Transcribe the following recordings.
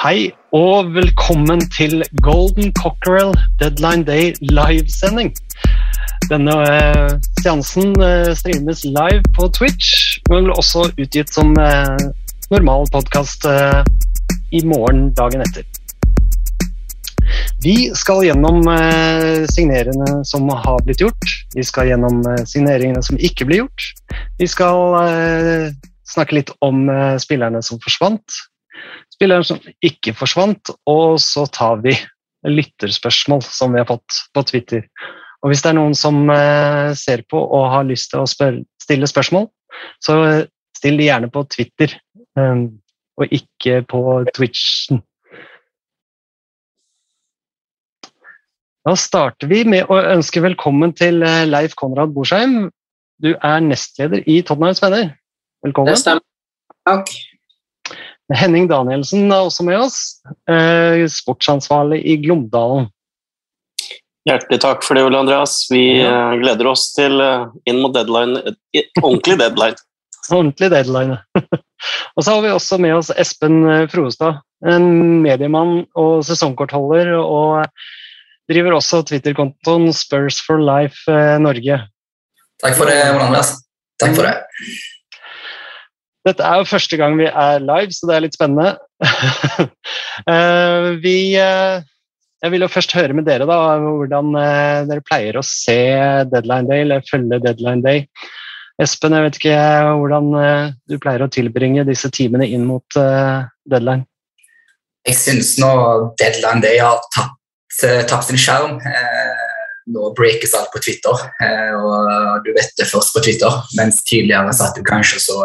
Hei og velkommen til Golden Cockerel Deadline Day livesending. Denne eh, seansen eh, streames live på Twitch, men blir også utgitt som eh, normal podkast eh, i morgen dagen etter. Vi skal gjennom eh, signeringene som har blitt gjort. Vi skal gjennom eh, signeringene som ikke blir gjort. Vi skal snakke litt om spillerne som forsvant, spilleren som ikke forsvant, og så tar vi lytterspørsmål som vi har fått på Twitter. Og hvis det er noen som eh, ser på og har lyst til å spør stille spørsmål, så still de gjerne på Twitter, eh, og ikke på Twitchen. Da starter vi med å ønske velkommen til eh, Leif Konrad Borsheim. Du er nestleder i Tottenhams Venner. Velkommen. Det stemmer. Takk. Henning Danielsen er også med oss, eh, sportsansvarlig i Glomdalen. Hjertelig takk for det, Ole Andreas. Vi ja. gleder oss til eh, inn mot deadline, ordentlig deadline. Ordentlig deadline. og så har vi også med oss Espen eh, Froestad, en mediemann og sesongkortholder, og driver også Twitter-kontoen Spurs for Life eh, Norge. Takk for det, Ole Andreas. Takk for det. Dette er jo første gang vi er live, så det er litt spennende. Eh, vi eh, Jeg vil jo først høre med dere da, hvordan eh, dere pleier å se Deadline Day, eller følge Deadline Day. Espen, jeg vet ikke hvordan du pleier å tilbringe disse timene inn mot deadline. Jeg syns nå deadline day har tatt, eh, tapt sin skjerm. Eh, nå breakes alt på Twitter, eh, og du vet det først på Twitter. Mens tidligere satt du kanskje så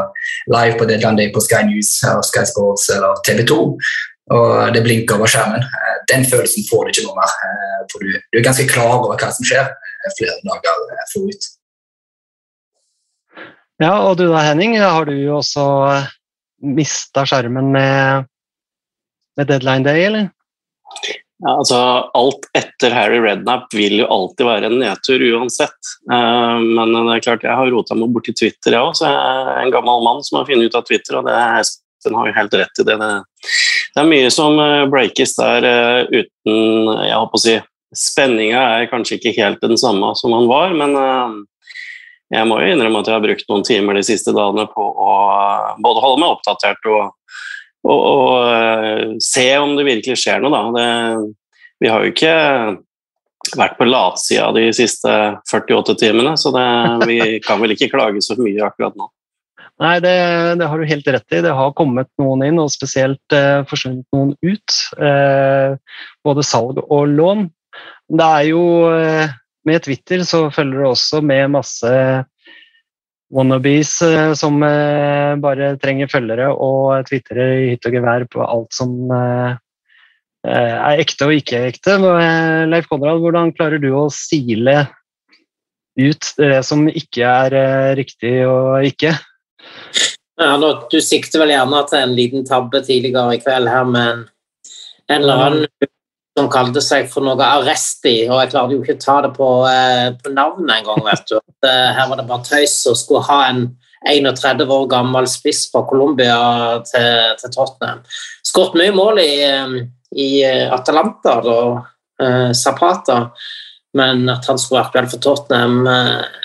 live på deadline day på Sky News eller Sky Sports eller TV 2. Og det blinker over skjermen. Eh, Den følelsen får du ikke noe mer. eh, For du, du er ganske klar over hva som skjer flere dager forut. Ja, og du da, Henning, har du jo også mista skjermen med, med deadline day, eller? Ja, altså, alt etter Harry Redknapp vil jo alltid være en nedtur uansett. Eh, men det er klart, jeg har rota meg borti Twitter, jeg òg, jeg er en gammel mann som har funnet ut av Twitter, og det Espen har jo helt rett i det. Det, er mye som eh, breakes der eh, uten Jeg holdt på å si Spenninga er kanskje ikke helt den samme som han var, men jeg må jo innrømme at jeg har brukt noen timer de siste dagene på å både holde meg oppdatert og og, og eh, se om det virkelig skjer noe. Da. Det, vi har jo ikke vært på latsida de siste 48 timene, så det, vi kan vel ikke klage så mye akkurat nå. Nei, det, det har du helt rett i. Det har kommet noen inn, og spesielt eh, forsvunnet noen ut. Eh, både salg og lån. Det er jo eh, Med Twitter så følger det også med masse wannabes eh, som eh, bare trenger følgere og twitterer i hytt og gevær på alt som eh, er ekte og ikke ekte. Leif Konrad, hvordan klarer du å sile ut det som ikke er riktig og ikke? Ja, du sikter vel gjerne til en liten tabbe tidligere i kveld her med en, en eller annen som kalte seg for noe Arresti, og jeg klarte jo ikke å ta det på, eh, på navnet engang, vet du. Eh, her var det bare tøys og skulle ha en 31 år gammel spiss fra Colombia til, til Tottenham. Skåret mye mål i, eh, i Atalanta og eh, Zapata, men at han skulle være aktuell for Tottenham eh,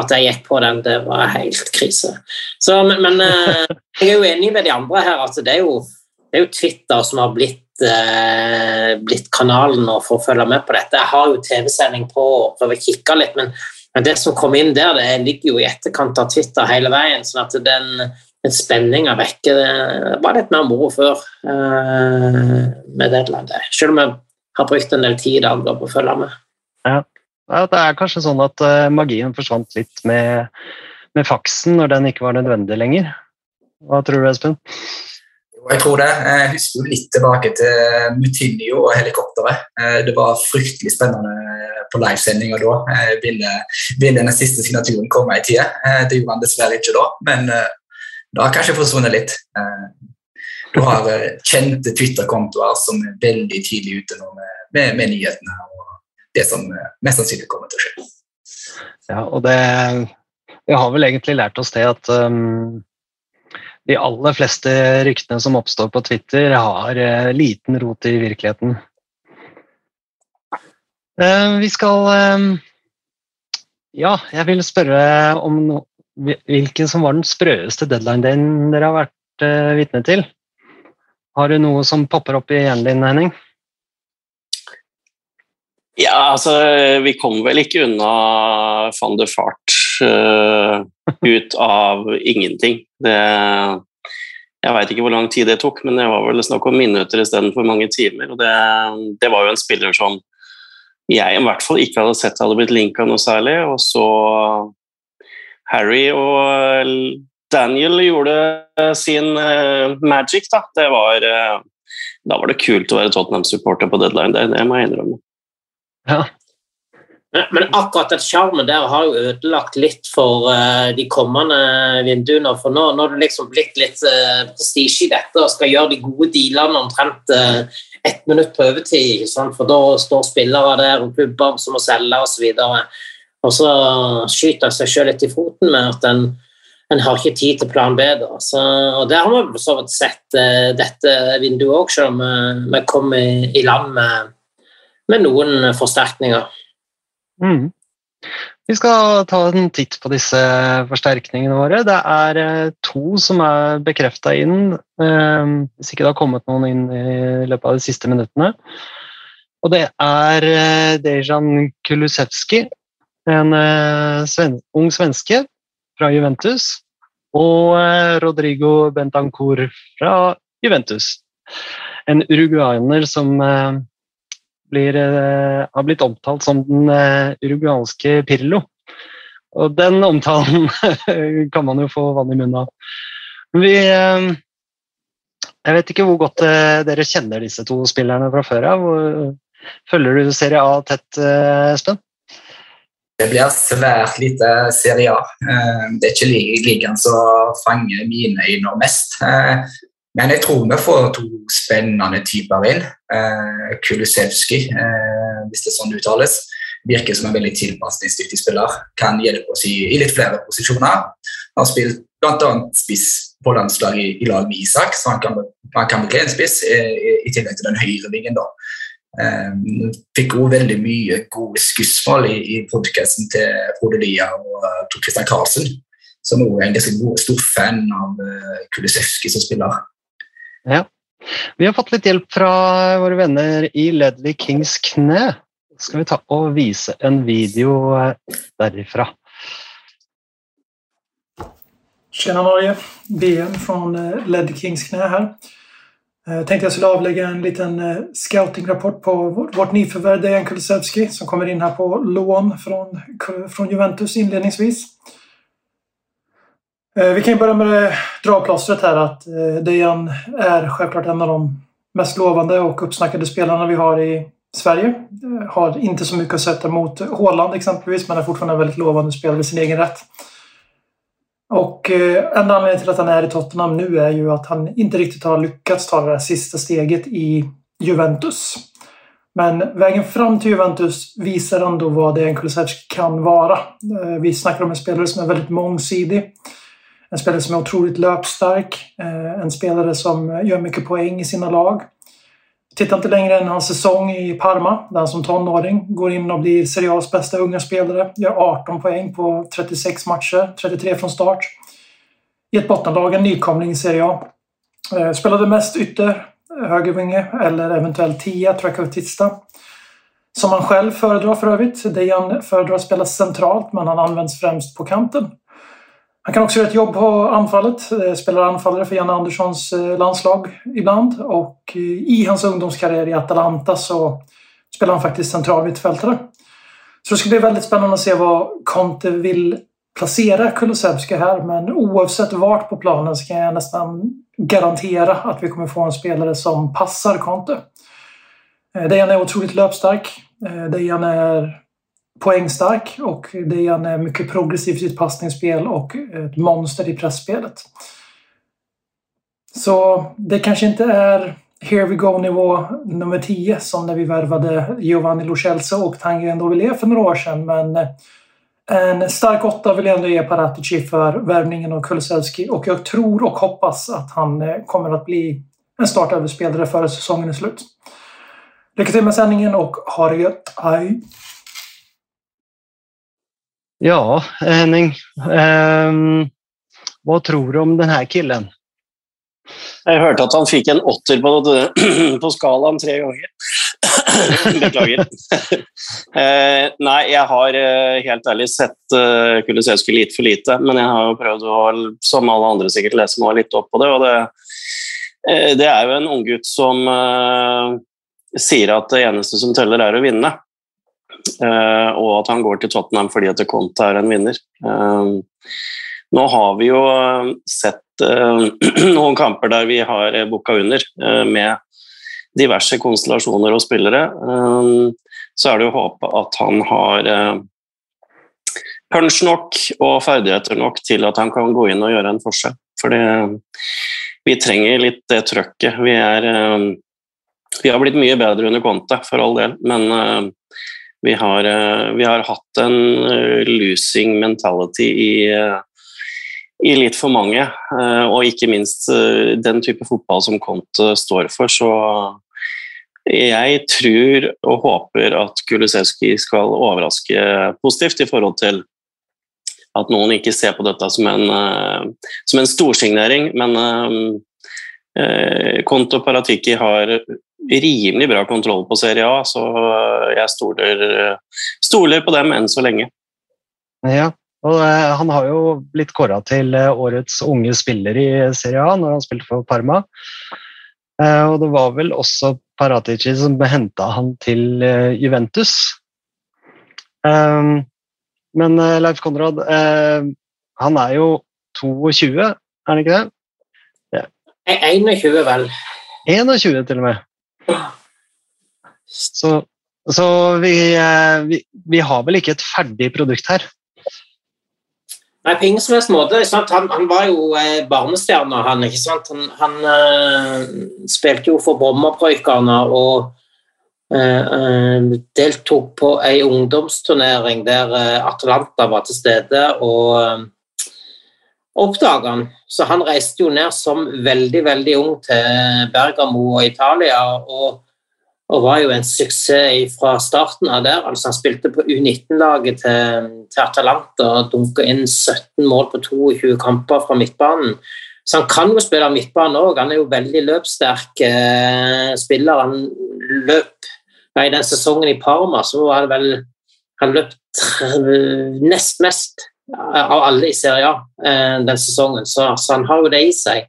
at jeg gikk på den, det var helt krise. Så, men men jeg er jo enig med de andre her at det er jo, det er jo Twitter som har blitt, eh, blitt kanalen nå for å følge med på dette. Jeg har jo TV-sending på og prøver å kikke litt, men, men det som kom inn der, det ligger jo i etterkant av Twitter hele veien. sånn at den, den spenninga vekker Det var litt mer moro før eh, med Deadline. Day. Selv om jeg har brukt en del tid i dag på å følge med. Ja, det er kanskje sånn at eh, magien forsvant litt med, med faksen når den ikke var nødvendig lenger. Hva tror du, Espen? Jeg tror det. Jeg husker jo litt tilbake til Mutinio og helikopteret. Eh, Det var fryktelig spennende på livesendinga da. Eh, Ville, ville den siste signaturen komme i tide? Eh, Det gjorde han dessverre ikke da, men eh, det har kanskje forsvunnet litt. Eh, Du har eh, kjente Twitter-kontoer som er veldig tidlig ute nå med, med, med nyhetene og det som eh, mest sannsynlig kommer til å skje. Ja, og det Vi har vel egentlig lært oss det at um, de aller fleste ryktene som oppstår på Twitter, har eh, liten rot i virkeligheten. Eh, vi skal eh, Ja, jeg vil spørre om hvilken som var den sprøeste deadline-dagen dere har vært vitne til. Har du noe som popper opp i hjernen din, Henning? Ja, altså, vi kom vel ikke unna van de Fart ut av ingenting. Det, jeg veit ikke hvor lang tid det tok, men det var vel snakk om minutter istedenfor mange timer. og det, det var jo en spiller som jeg i hvert fall ikke hadde sett hadde blitt linka noe særlig. Og så Harry og Daniel gjorde sin eh, magic, da. Det var, eh, da var det kult å være Tottenham-supporter på deadline, det, det må jeg innrømme. Ja. Men, men akkurat den sjarmen der har jo ødelagt litt for uh, de kommende vinduene. For nå, nå har det liksom blitt litt uh, prestisje i dette og skal gjøre de gode dealene omtrent uh, ett minutt på overtid. sant? For da står spillere der og klubber som må selge osv. Og, og så skyter en seg selv litt i foten med at en, en har ikke tid til plan B. Så, og der har vi så vidt sett uh, dette vinduet òg, selv om vi kom i, i land med, med noen forsterkninger. Mm. Vi skal ta en titt på disse forsterkningene våre. Det er eh, to som er bekrefta inn, eh, hvis ikke det har kommet noen inn i løpet av de siste minuttene. Og det er eh, Dejan Kulusevski, en ung svenske fra Juventus, og Rodrigo Bentancour fra Juventus. En uruguaner som blir, eh, har blitt omtalt som den eh, uruguanske Pirlo. Og den omtalen kan man jo få vann i munnen av. Vi, eh, jeg vet ikke hvor godt dere kjenner disse to spillerne fra før av. Følger du Serie A tett, Espen? Det blir svært lite Serie A. Det er ikke li- ligaen som fanger mine øyne mest. Eh, Men jeg tror vi får to spennende typer inn. Eh, Kulusevski, eh, hvis det sånn uttales, virker som en veldig tilpasningsdyktig spiller. Kan hjelpe oss i, i litt flere posisjoner. Har spilt bl.a. spiss på landslaget i, i lag med Isak, så han kan, han kan bli en spiss eh, i, tillegg til den høyrevingen. da. Um, fikk også veldig mye gode skussmål i, i podkasten til Frode Lia og uh, Christian Karlsen, som er en stor fan av uh, Kulisevskij som spiller. Vi har fått litt hjelp fra våre venner i Ledley Kings kne. Skal vi ta og vise en video eh, derifra? Tjena Norge! BM fra Ledley Led Kings Kne her. Jeg tenkte jeg skulle avlegge en liten eh, scoutingrapport på vårt, vårt Jan Dejan Kulusevski som kommer inn her på lån från Juventus inledningsvis. Eh, vi kan börja med det dragplåstret här att eh, Dejan är självklart en av de mest lovande och uppsnackade spelarna vi har i Sverige. Eh, Har inte så mycket att sätta mot Håland exempelvis men är fortfarande en väldigt lovande spelare i sin egen rätt. Och en anledning till att han är i Tottenham nu är ju att han inte riktigt har lyckats ta det där sista steget i Juventus. Men vägen fram till Juventus visar ändå vad Dejan Kulusevski kan vara. Vi snackar om en spelare som är väldigt mångsidig. En spelare som är otroligt löpstark. eh, En spelare som gör mycket poäng i sina lag. Tittar inte längre än hans säsong i Parma, där han som tonåring går in och blir Serie A's bästa unga. Gör 18 poäng på 36 matcher, 33 från start. I ett bottenlag, en nykomling i Serie A. Eh, Spelade mest ytter, högervinge eller eventuellt tia, trequartista. Som han själv föredrar för övrigt. Dejan föredrar att spela centralt, men han används främst på kanten. Han kan också göra ett jobb på anfallet. Eh, Spelar anfallare för Janne Anderssons eh, landslag ibland. Och eh, i hans ungdomskarriär i Atalanta så spelar han faktiskt central mittfältare. Så det ska bli väldigt spännande att se vad Conte vill placera Kulusevski här, men oavsett vart på planen så kan jag nästan garantera att vi kommer få en spelare som passar Conte. Dejan är otroligt löpstark. Dejan är poängstark och det är mycket progressiv sitt passningsspel och ett monster i pressspelet. Så det kanske inte är here we go-nivå nummer 10 som när vi värvade Giovanni Lo Celso och Tanguy Ndombele för några år sedan, men en stark åtta vill jag ändå ge Paratici för värvningen av Kulusevski och jag tror och hoppas att han eh, kommer att bli en startöverspelare före säsongen är slut. Lycka till med sändningen och ha det gött. Hej! Ja, Henning. Um, hva tror du om denne killen? Jeg hørte at han fikk en åtter på, på skalaen tre ganger. Beklager. uh, nei, jeg har eh, helt ærlig sett uh, Kulisevskij litt for lite, men jeg har jo prøvd å, som alle andre sikkert, lese meg litt opp på det. og det, uh, det er jo en unggutt som uh, sier at det eneste som teller, er å vinne. Eh, og at han går til Tottenham fordi at Conte er en vinner. Eh, nå har vi jo eh, sett noen kamper der vi har booka under med diverse konstellasjoner og spillere. Så er det jo håpe at han har punch nok og ferdigheter nok til at han kan gå inn og gjøre en forskjell. For vi trenger litt det trøkket. Vi, er, vi har blitt mye bedre under Conte, for all del, men vi har, eh, vi har hatt en eh, losing mentality i, eh, i litt for mange, og ikke minst den type fotball som Conte står for. Så jeg tror og håper at Kulisevskij skal overraske positivt i forhold til at noen ikke ser på dette som en, som en storsignering, men Conte og Paratiki har rimelig bra kontroll på Serie A, så jeg stoler, stoler på dem enn så lenge. Ja, og eh, Han har jo blitt kåra til eh, årets unge spiller i Serie A når han spilte for Parma. Eh, og det var vel også Paratici som henta han til eh, Juventus. Men eh, Leif Konrad, eh, han er jo 22, er han ikke det? 21, vel. 21 til og med. Så, så vi, eh, vi, vi har vel ikke et ferdig produkt her. Nei, på ingen som helst måte. Han, han var jo eh, barnestjerne, han. ikke sant? Han, han eh, spilte jo for Brommaprøykerne og eh, eh, deltok på ei ungdomsturnering der Atlanta Atalanta var til stede og eh, oppdaga han. Så han reiste jo ned som veldig, veldig ung til Bergamo og Italia. og og var jo en suksess fra starten av der. Altså, han spilte på U19-laget til, til Atalanta og dunka inn 17 mål på 22 kamper fra midtbanen. Så han kan jo spille midtbane òg. Han er jo veldig løpssterk eh, spiller. Han løp nei, den sesongen i Parma så var det vel Han løp nest mest av alle i Serie eh, den sesongen, så, så han har jo det i seg.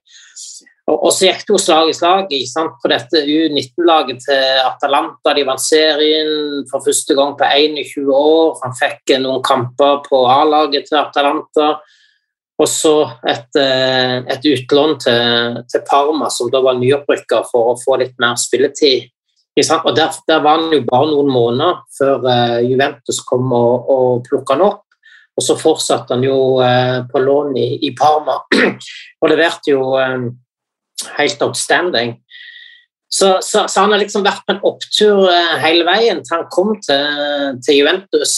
Og, og så gikk det jo slag i slag sant? på dette U19-laget til Atalanta. De vant serien for første gang på 21 år. Han fikk noen kamper på A-laget til Atalanta. Og så et, eh, et utlån til, til, Parma, som da var nyopprykka for å få litt mer spilletid. Og der, der, var han jo bare noen måneder før Juventus kom og, og plukka han opp. Og så fortsatte han jo uh, på lån i, i, Parma, og leverte jo um, helt outstanding. Så, så, så, han har liksom vært på en opptur uh, hele veien til han kom til, til Juventus.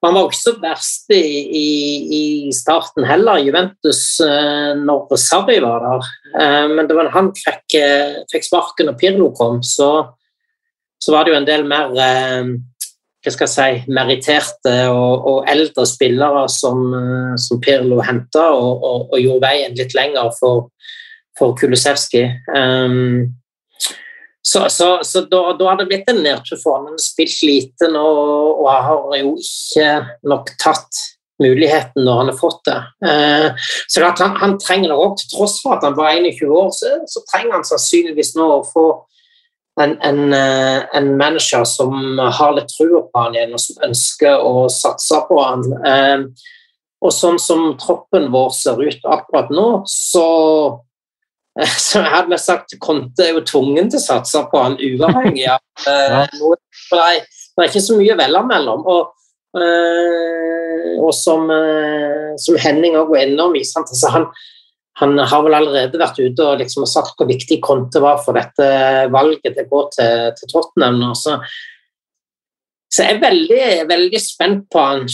Og han var ikke så verst i, i, i starten heller, Juventus, når Sarri var der. Men det var han fikk, fikk, sparken og Pirlo kom, så, så, var det jo en del mer hva skal jeg si, meritterte og, og eldre spillere som, som Pirlo henta, og, og, og, gjorde veien litt lenger for, for Kulusevski. Um, så, så, så da, da, har det blitt en nedtur for han. Han har spilt lite nå og har jo ikke nok tatt muligheten når han har fått det. Uh, så han, han, trenger det òg, til tross for at han var 21 år, så, så trenger han sannsynligvis nå å få en, en, uh, en manager som har litt trua på han igjen, og som ønsker å satse på han. Uh, Og sånn som troppen vår ser ut akkurat nå, så så jeg hadde sagt Konte er jo tvungen til å satse på han uavhengig av eh, noe. For det er, det er ikke så mye å velge mellom. Og, eh, og som, eh, som Henning òg var innom han? Altså, han, han har vel allerede vært ute og liksom sagt hvor viktig Conte var for dette valget det går til, til Tottenham. nå, så jeg er veldig, veldig spent på han,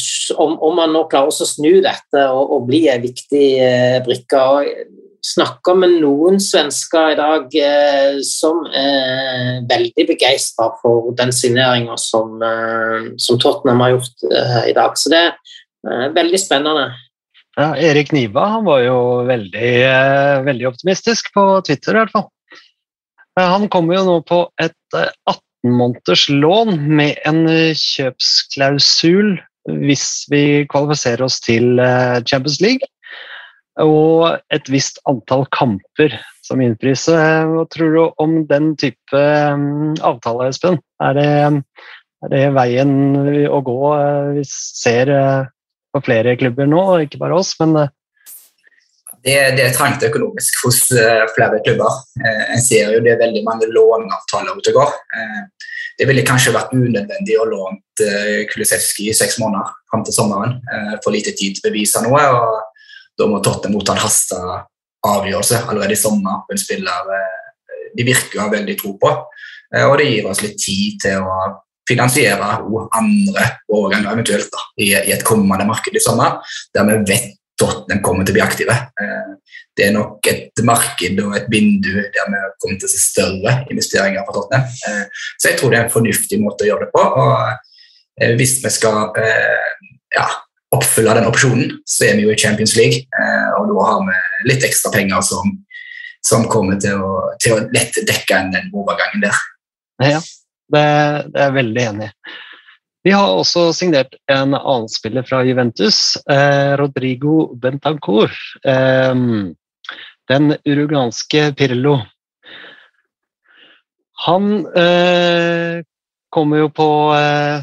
om, om han nå klarer å snu dette og, og bli en viktig eh, brikke. Og jeg snakker med noen svensker i dag eh, som er veldig begeistra for den signeringa som, eh, som, Tottenham har gjort eh, i dag. Så det er eh, veldig spennende. Ja, Erik Niva han var jo veldig, eh, veldig optimistisk på Twitter, i hvert fall. Han kommer jo nå på et 18 måneders lån med en eh, kjøpsklausul hvis vi kvalifiserer oss til eh, Champions League. Og et visst antall kamper som innfris. Hva tror du om den type avtale, Espen? Er det, er det veien å gå? hvis vi ser på flere klubber nå, ikke bare oss, men det, det, er trangt økonomisk hos flere klubber. En ser jo det er veldig mange låneavtaler ute og går det ville kanskje vært unødvendig å låne Kulisevski i seks måneder fram til sommeren. For lite tid til å bevise noe. og Da må Tottenham motta en hasta avgjørelse allerede i sommer en spiller de virker å ha veldig tro på. Og det gir oss litt tid til å finansiere andre overganger eventuelt da, i, i, et kommende marked i sommer, der vi vet Tottenham kommer til å bli aktive. Det er nok et marked og et vindu der vi kommer til å se større investeringer for Tottenham. Så jeg tror det er en fornuftig måte å gjøre det på. og Hvis vi skal ja, oppfylle den opsjonen, så er vi jo i Champions League. Og da har vi litt ekstra penger som, som kommer til å, til å lett dekke den overgangen der. Ja, det, det er jeg veldig enig i. Vi har også signert en annen spiller fra Juventus, eh, Rodrigo Bentancour. Eh, den uruganske Pirlo. Han eh, kommer jo på eh,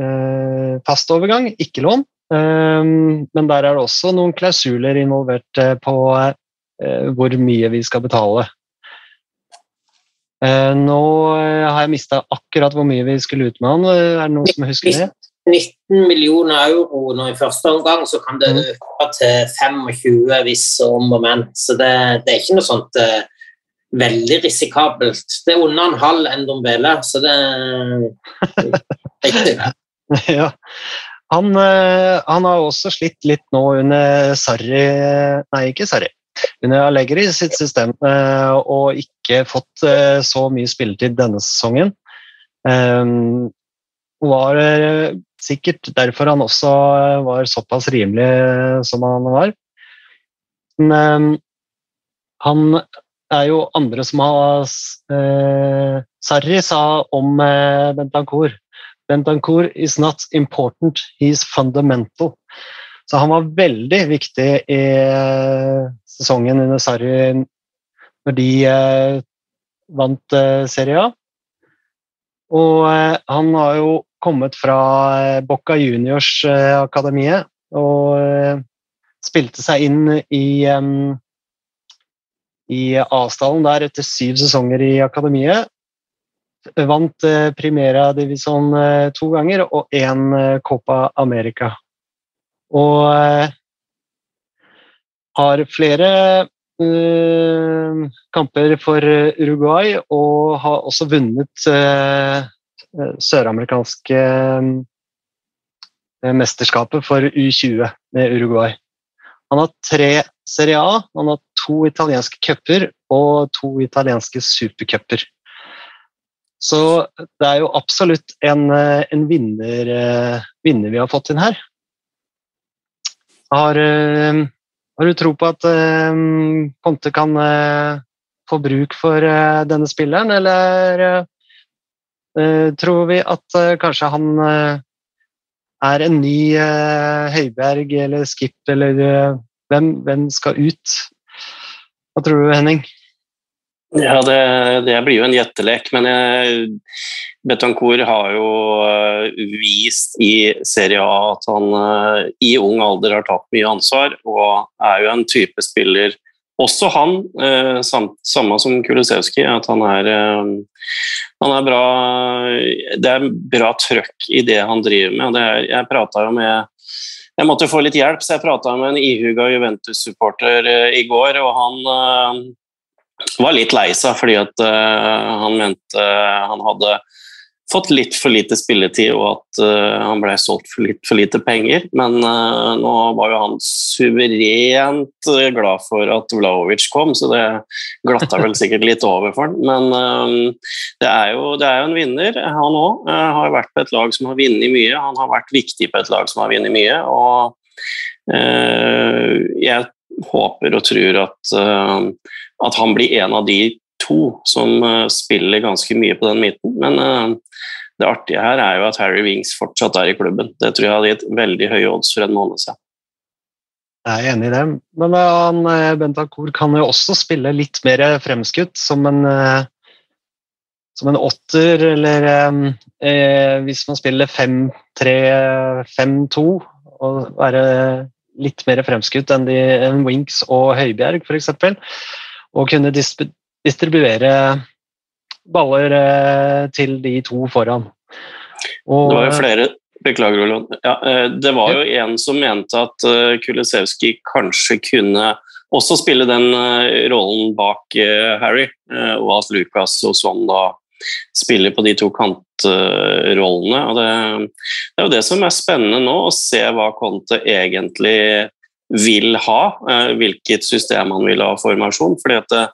eh, fast overgang, ikke lån. Eh, men der er det også noen klausuler involvert på hvor mye vi skal betale. Eh, nå eh, har jeg mista akkurat hvor mye vi skulle ut med han. Er det noen som husker det? 19 millioner euro nå i første omgang, så kan det mm. øke til 25 hvis om og men. Så det, det, er ikke noe sånt uh, veldig risikabelt. Det er under en halv Endombele, så det, det er ikke det. ja. Han, han, har også slitt litt nå under Sarri Nei, ikke Sarri under Allegri sitt system eh, og ikke fått eh, så mye spilletid denne sesongen. Eh, var sikkert derfor han også var såpass rimelig som han var. Men han er jo andre som har eh, Sarri sa om eh, Bentancour Bentancour is not important, he's fundamental. Så han var veldig viktig i sesongen under Sarri når de eh, vant eh, Serie A. Og eh, han har jo kommet fra eh, Bocca Juniors-akademiet eh, og eh, spilte seg inn i i avstanden der etter syv sesonger i akademiet. Vant Primera Divisjon to ganger og én Copa America. Og har flere uh, kamper for Uruguay og har også vunnet uh, søramerikanske uh, mesterskapet for U20 med Uruguay. Han har tre Serie A, han har to italienske cuper og to italienske supercuper. Så det er jo absolutt en, en vinner, vinner, vi har fått inn her. Har har du tro på at Ponte kan uh, få bruk for denne spilleren, eller tror vi at kanskje han er en ny Høiberg eller Skip, eller hvem, hvem, skal ut? Hva tror du, Henning? Ja, det, det blir jo en gjettelek, men Betancour har jo uh, vist i Serie A at han uh, i ung alder har tatt mye ansvar, og er jo en type spiller også han, samt, samme som Kulisevskij, at han er, han er bra Det er bra trøkk i det han driver med. Er, jeg prata jo med jeg måtte få litt hjelp, så jeg prata med en ihuga Juventus-supporter i går, og han var litt lei seg fordi at uh, han mente uh, han hadde fått litt for lite spilletid og at uh, han ble solgt for litt for lite penger. Men nå var jo han suverent glad for at Vlaovic kom, så det glatta vel sikkert litt over for han. Men det er, jo, det, er jo, en vinner, han òg. har vært på et lag som har vunnet mye. Han har vært viktig på et lag som har vunnet mye. og jeg håper og tror at at han blir en av de to som uh, spiller ganske mye på den midten. Men uh, det artige her er jo at Harry Wings fortsatt er i klubben. Det tror jeg hadde gitt veldig høye odds for en måned siden. Jeg er enig i det, men uh, han, Bentancour kan jo også spille litt mer fremskutt, som en, som en åtter, eller eh, hvis man spiller 5-3-5-2 og være litt mer fremskutt enn, de, enn Winks og Høibjerg, f.eks og kunne distribuere baller eh, til de to foran. Og, det var jo flere Beklager, Roland. Ja, eh, det var jo en som mente at eh, Kulisevskij kanskje kunne også spille den rollen bak Harry, og at Lucas og Swan da spiller på de to kantrollene. det, det, er jo det som er spennende nå, å se hva Conte egentlig vil ha, eh, hvilket system han vil ha formasjon. fordi at eh,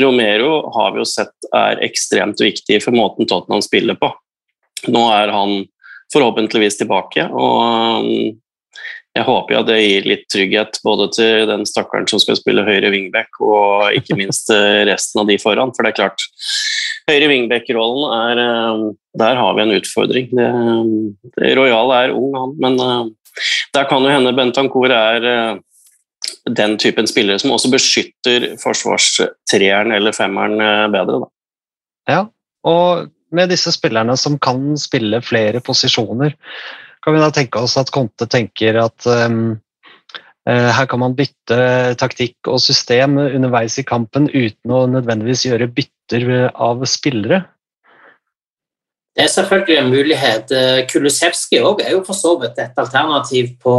Romero har vi jo sett er ekstremt viktig for måten Tottenham spiller på. Nå er han forhåpentligvis tilbake, og eh, jeg håper at det gir litt trygghet både til den stakkaren som skal spille høyre wingback, og ikke minst resten av de foran. For det er klart, høyre wingback-rollen er Der har vi en utfordring. Det, det Royal er ung, han, men der kan jo hende Bentancour er eh, den typen spillere som også beskytter forsvarstreeren eller femmeren eh, bedre. Da. Ja, og med disse spillerne som kan spille flere posisjoner, kan vi da tenke oss at Conte tenker at um, her kan man bytte taktikk og system underveis i kampen uten å nødvendigvis gjøre bytter av spillere? Det er selvfølgelig en mulighet. Eh, Kulusevski er jo for så vidt et alternativ på,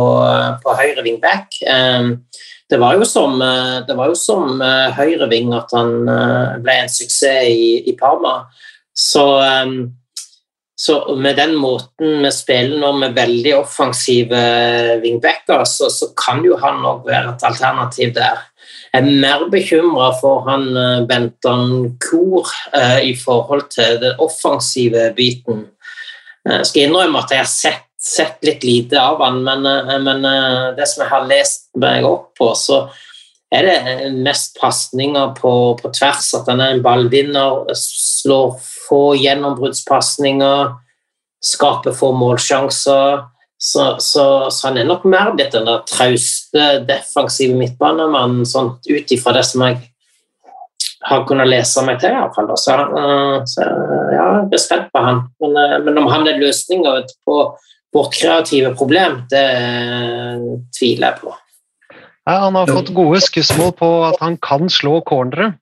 på høyre wingback. Det var jo som, eh, var som eh, høyre at han ble en suksess i, i Parma. Så, så, med den måten vi spiller nå med veldig offensive wingbacker, så, så kan jo han òg være et alternativ der Jeg er mer bekymra for han eh, Benton Kor eh, i forhold til den offensive biten. Jeg eh, skal innrømme at jeg har sett, sett litt lite av han, men, men, det som jeg har lest meg opp på, så er det mest pasninger på, på, tvers. At han er en ballvinner, slår få gjennombruddspasninger, skape få målsjanser. Så, så, så, han er nok mer blitt den der trauste, defensive midtbanemannen, sånn ut ifra det som jeg har kunnet lese meg til, iallfall. Så, uh, så ja, jeg er spent på han. Men, uh, men om han er løsninga på vårt kreative problem, det uh, tviler jeg på. Ja, han har fått gode skussmål på at han kan slå cornere.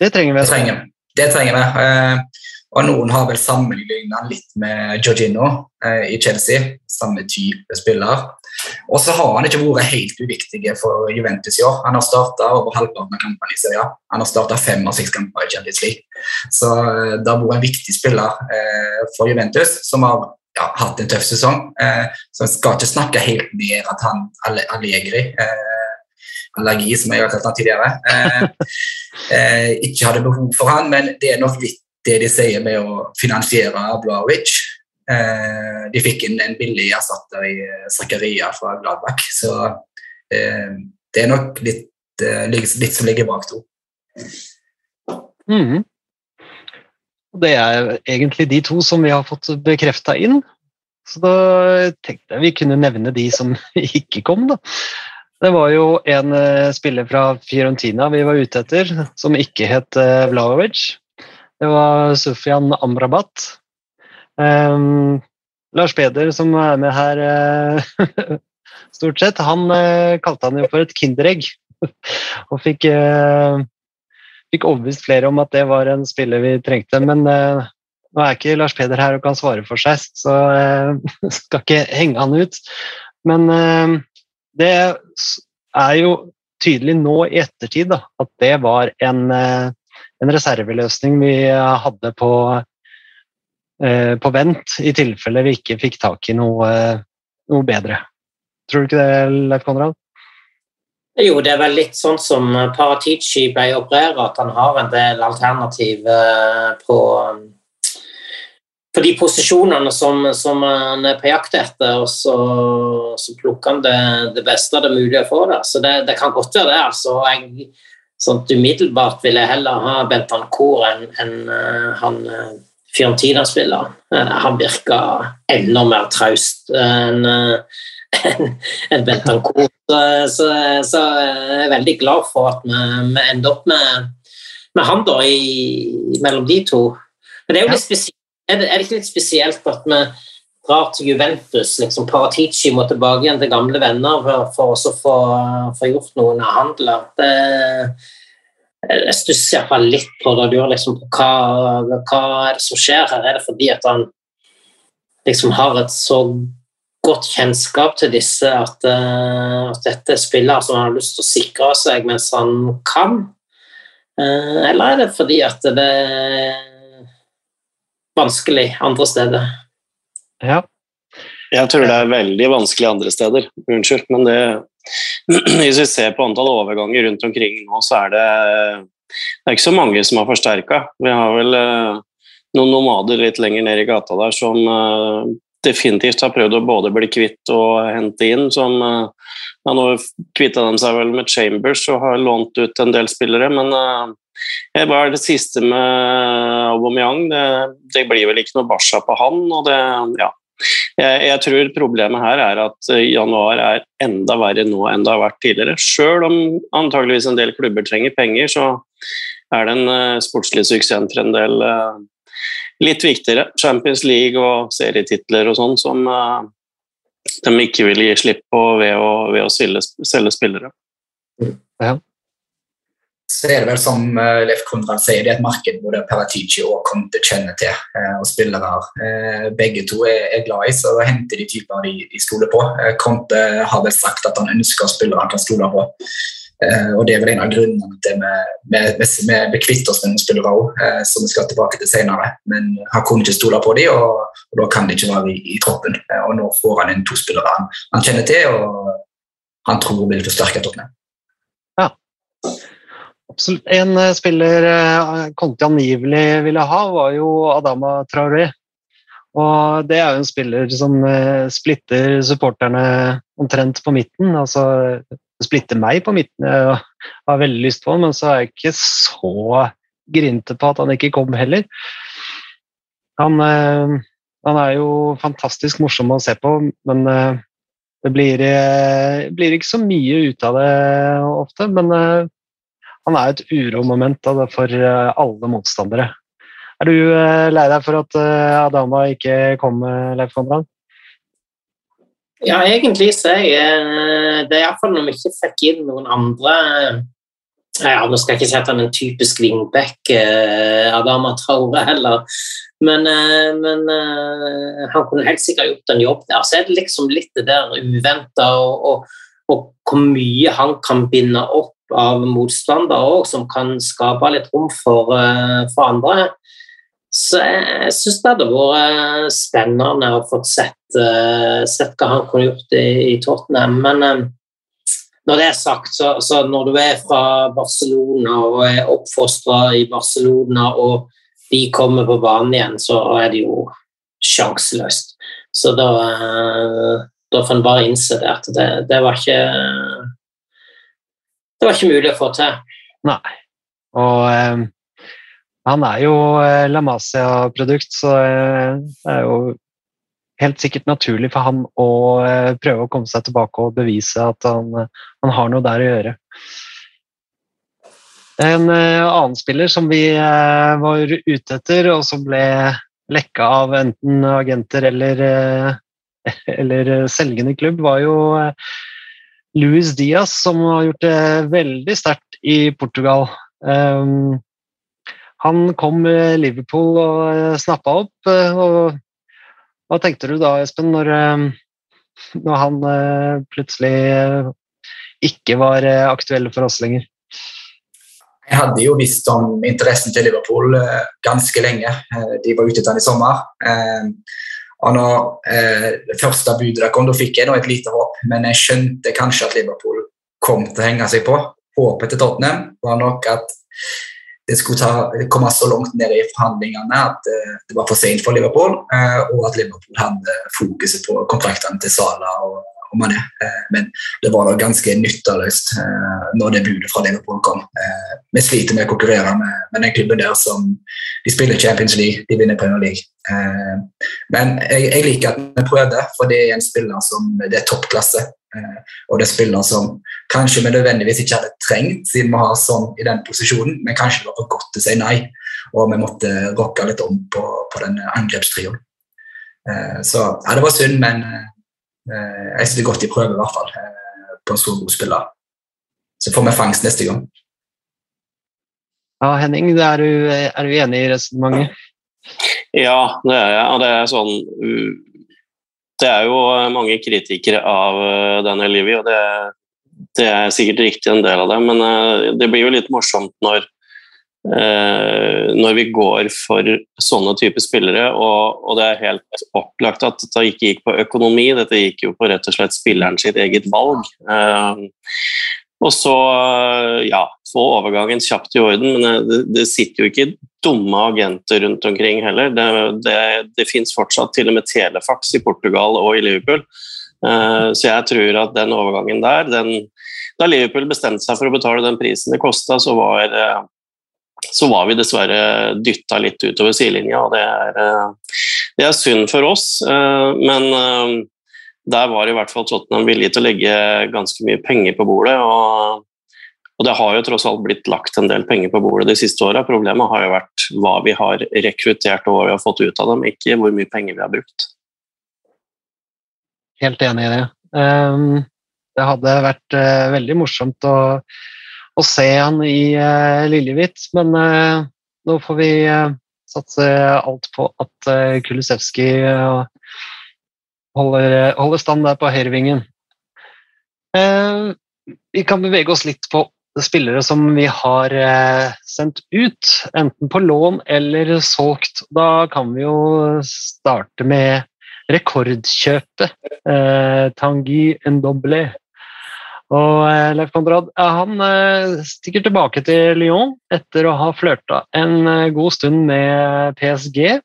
Det trenger vi. Det trenger, det trenger vi. Og noen har vel sammenlignet litt med Georgino eh, i Chelsea. Samme type spiller. Og så har han ikke vært helt uviktig for Juventus i år. Han har starta over halvparten av kampene i serien. Han har starta fem av seks kamper i Champions League. Så eh, det har vært en viktig spiller eh, for Juventus, som har ja, hatt en tøff sesong. Eh, så en skal ikke snakke helt ned at han Allegri eh, allergi, som jeg har kalt tidligere. Eh, eh, ikke hadde behov for han, men det er nok litt det de sier med å finansiere Blaovic. Eh, de fikk inn en billig erstatter i Zakaria fra Gladbach, så eh, det er nok litt, eh, litt, som ligger bak to. Mm. Det er egentlig de to som vi har fått bekrefta inn. Så da tenkte jeg vi kunne nevne de som ikke kom, da. Det var jo en eh, spiller fra Fiorentina vi var ute etter, som ikke het Vlaovic. Vlahovic. Det var Sufjan Amrabat. Um, Lars Peder, som er med her eh, stort sett, han eh, kalte han jo for et kinderegg. Og fikk, eh, fikk overbevist flere om at det var en spiller vi trengte. Men eh, nå er ikke Lars Peder her og kan svare for seg, så eh, skal ikke henge han ut. Men eh, det er jo tydelig nå i ettertid da, at det var en, eh, en reserveløsning vi hadde på, eh, på vent, i tilfelle vi ikke fikk tak i noe, noe bedre. Tror du ikke det, Leif Konrad? Jo, det er vel litt sånn som Paratici ble operert, at han har en del alternativ eh, på, på de posisjonene som, som han er på jakt etter, og så, så plukker han det, det beste det er mulig å få der. Så det, det kan godt være det. altså. Jeg, sånn Umiddelbart vil jeg heller ha Bentancour enn en, uh, han uh, Fiorentina-spilleren. Uh, han virker enda mer traust enn en, en Bentancour. Så, så, så, jeg er veldig glad for at vi, vi ender opp med, med han da i, mellom de to. Men det er jo litt spesielt er det, er det ikke litt spesielt at vi drar til Juventus? liksom Paratici må tilbake igjen til gamle venner for, å få, få gjort noen handler. Det, jeg stusser iallfall litt på det. Du liksom hva, hva er det som skjer her. Er det fordi at han liksom har et så godt kjennskap til disse at, uh, at dette er spillere som han har lyst til å sikre seg mens han kan? Uh, eller er det fordi at det vanskelig andre steder. Ja. Jeg tror det er veldig vanskelig andre steder. Unnskyld, men det Hvis vi ser på antall overganger rundt omkring nå, så er det, det er ikke så mange som har forsterka. Vi har vel eh, noen nomader litt lenger ned i gata der som eh, definitivt har prøvd å både bli kvitt og hente inn. som eh, ja, Nå kvitta de seg vel med Chambers og har lånt ut en del spillere, men det er det siste med Aubameyang. Det, det blir vel ikke noe barsa på han. og det, ja. Jeg, jeg, tror problemet her er at januar er enda verre nå enn det har vært tidligere. Selv om antageligvis en del klubber trenger penger, så er den uh, sportslige suksessen for en del litt viktigere. Champions League og serietitler og sånn som de ikke vil gi slipp på ved å, ved å selge, selge spillere. Ja så er det vel som uh, Leif Konrad sier, det er et marked både Paratici og Conte kjenner til. Uh, og spillere uh, begge to er, glad i, så henter de typer de stoler på. Conte har vel sagt at han ønsker spillere han kan stole på. og Det er vel en av grunnene til at vi bekvitter oss med noen spillere òg, som vi skal tilbake til senere. Men han kunne ikke stole på dem, og, og da kan de ikke være i, i troppen. og Nå får han inn to spillere han, han kjenner til, og han tror vil forsterke Tottenham. Ja. Absolutt. En uh, spiller uh, Conte angivelig ville ha, var jo Adama Traoré. Og det er jo en spiller som uh, splitter supporterne omtrent på midten. Altså splitter meg på midten. Jeg har veldig lyst på han, men så er jeg ikke så grinte på at han ikke kom heller. Han, han er jo fantastisk morsom å se på, men det blir, blir, ikke så mye ut av det ofte. Men han er et uromoment for eh, alle motstandere. Er du eh, lei deg for at eh, Adama ikke kom, Leif Konrad? Ja, egentlig så er jeg Det er iallfall når vi ikke fikk inn noen andre ja, Nå skal jeg ikke si at han er en typisk wingback, Adama Traore heller, men, men, han kunne helt sikkert gjort en jobb der. Så er det liksom litt det der uventa, og, og, og, hvor mye han kan binde opp av motstandere òg, som kan skape litt rom for, eh, for andre. Så jeg syns det hadde vært spennende å få sett, uh, sett hva han kunne gjort i, i Tottenham. Men når det er sagt, så, så, når du er fra Barcelona og er oppfostra i Barcelona, og de kommer på banen igjen, så er det jo sjanseløst. Så da, da får en bare innse det at det, det var ikke det var ikke mulig å få til. Nei. Og eh, han er jo eh, La Masia-produkt, så eh, det er jo helt sikkert naturlig for han å eh, prøve å komme seg tilbake og bevise at han, han har noe der å gjøre. En annen spiller som vi var ute etter, og som ble lekka av enten agenter eller, eller selgende klubb, var jo Luis Diaz, som har gjort det veldig sterkt i Portugal. Um, han kom Liverpool og eh, snappa opp. eh, og Hva tenkte du da, Espen, når, eh, når han eh, plutselig ikke var aktuell for oss lenger? Jeg hadde jo visst om interessen til Liverpool ganske lenge. De var ute etter den i sommer. Og når eh, det første budet kom, da fikk jeg et lite håp, men jeg skjønte kanskje at Liverpool kom til å henge seg på. Håpet til Tottenham var nok at det skulle ta, komme så langt ned i forhandlingene at eh, det var for sent for Liverpool, eh, og at Liverpool hadde fokuset på kontraktene til Sala og, og Mané. Eh, men det var da ganske nytteløst eh, når det budet fra Liverpool kom. Eh, vi sliter med å konkurrere med, med den klubben der som de spiller Champions League, de vinner Premier League. Men jeg, jeg liker at vi prøvde, for det er en spiller som det er toppklasse. Og det er spiller som kanskje vi nødvendigvis ikke hadde trengt, siden vi har sånn i den posisjonen, men kanskje det var for godt til å si nei. Og vi måtte rocke litt om på, på den angrepstrioen. Så ja, det var synd, men jeg synes det er godt de prøver, i hvert fall. eh, På en så god spiller. Så får vi fangst neste gang. Ja, Henning, er du, er du enig i resonnementet? Ja, det er jeg. Og det er sånn uh, Det er jo mange kritikere av uh, Daniel Levy, og det, det er sikkert riktig en del av det, men det blir jo litt morsomt når når vi går for sånne typer spillere, og, og det er helt opplagt at dette ikke gikk på økonomi, dette gikk jo på rett og slett spilleren sitt eget valg. Uh, og så ja, få overgangen kjapt i orden, men det, det sitter jo ikke dumme agenter rundt omkring heller. Det, det, det fins fortsatt til og med telefax i Portugal og i Liverpool. Så jeg tror at den overgangen der den, Da Liverpool bestemte seg for å betale den prisen det kosta, så, var, så var vi dessverre dytta litt utover sidelinja, og det er, uh, det er synd for oss. men der var i hvert fall Tottenham villig til å legge ganske mye penger på bordet. og og det har jo tross alt blitt lagt en del penger på bordet de siste åra. Problemet har jo vært hva vi har rekruttert og hva vi har fått ut av dem, ikke hvor mye penger vi har brukt. Helt enig i det. Det hadde vært veldig morsomt å, å, se han i uh, Lillehvitt, men uh, nå får vi satse alt på at uh, Kulisevskij holder, holder, stand der på høyrevingen. vi kan bevege oss litt på spillere som vi har eh, sendt ut, enten på lån eller solgt. Da kan vi jo starte med rekordkjøpet. Eh, Tanguy Ndoble. Og eh, Leif Konrad han eh, stikker tilbake til Lyon etter å ha flørta en eh, god stund med PSG.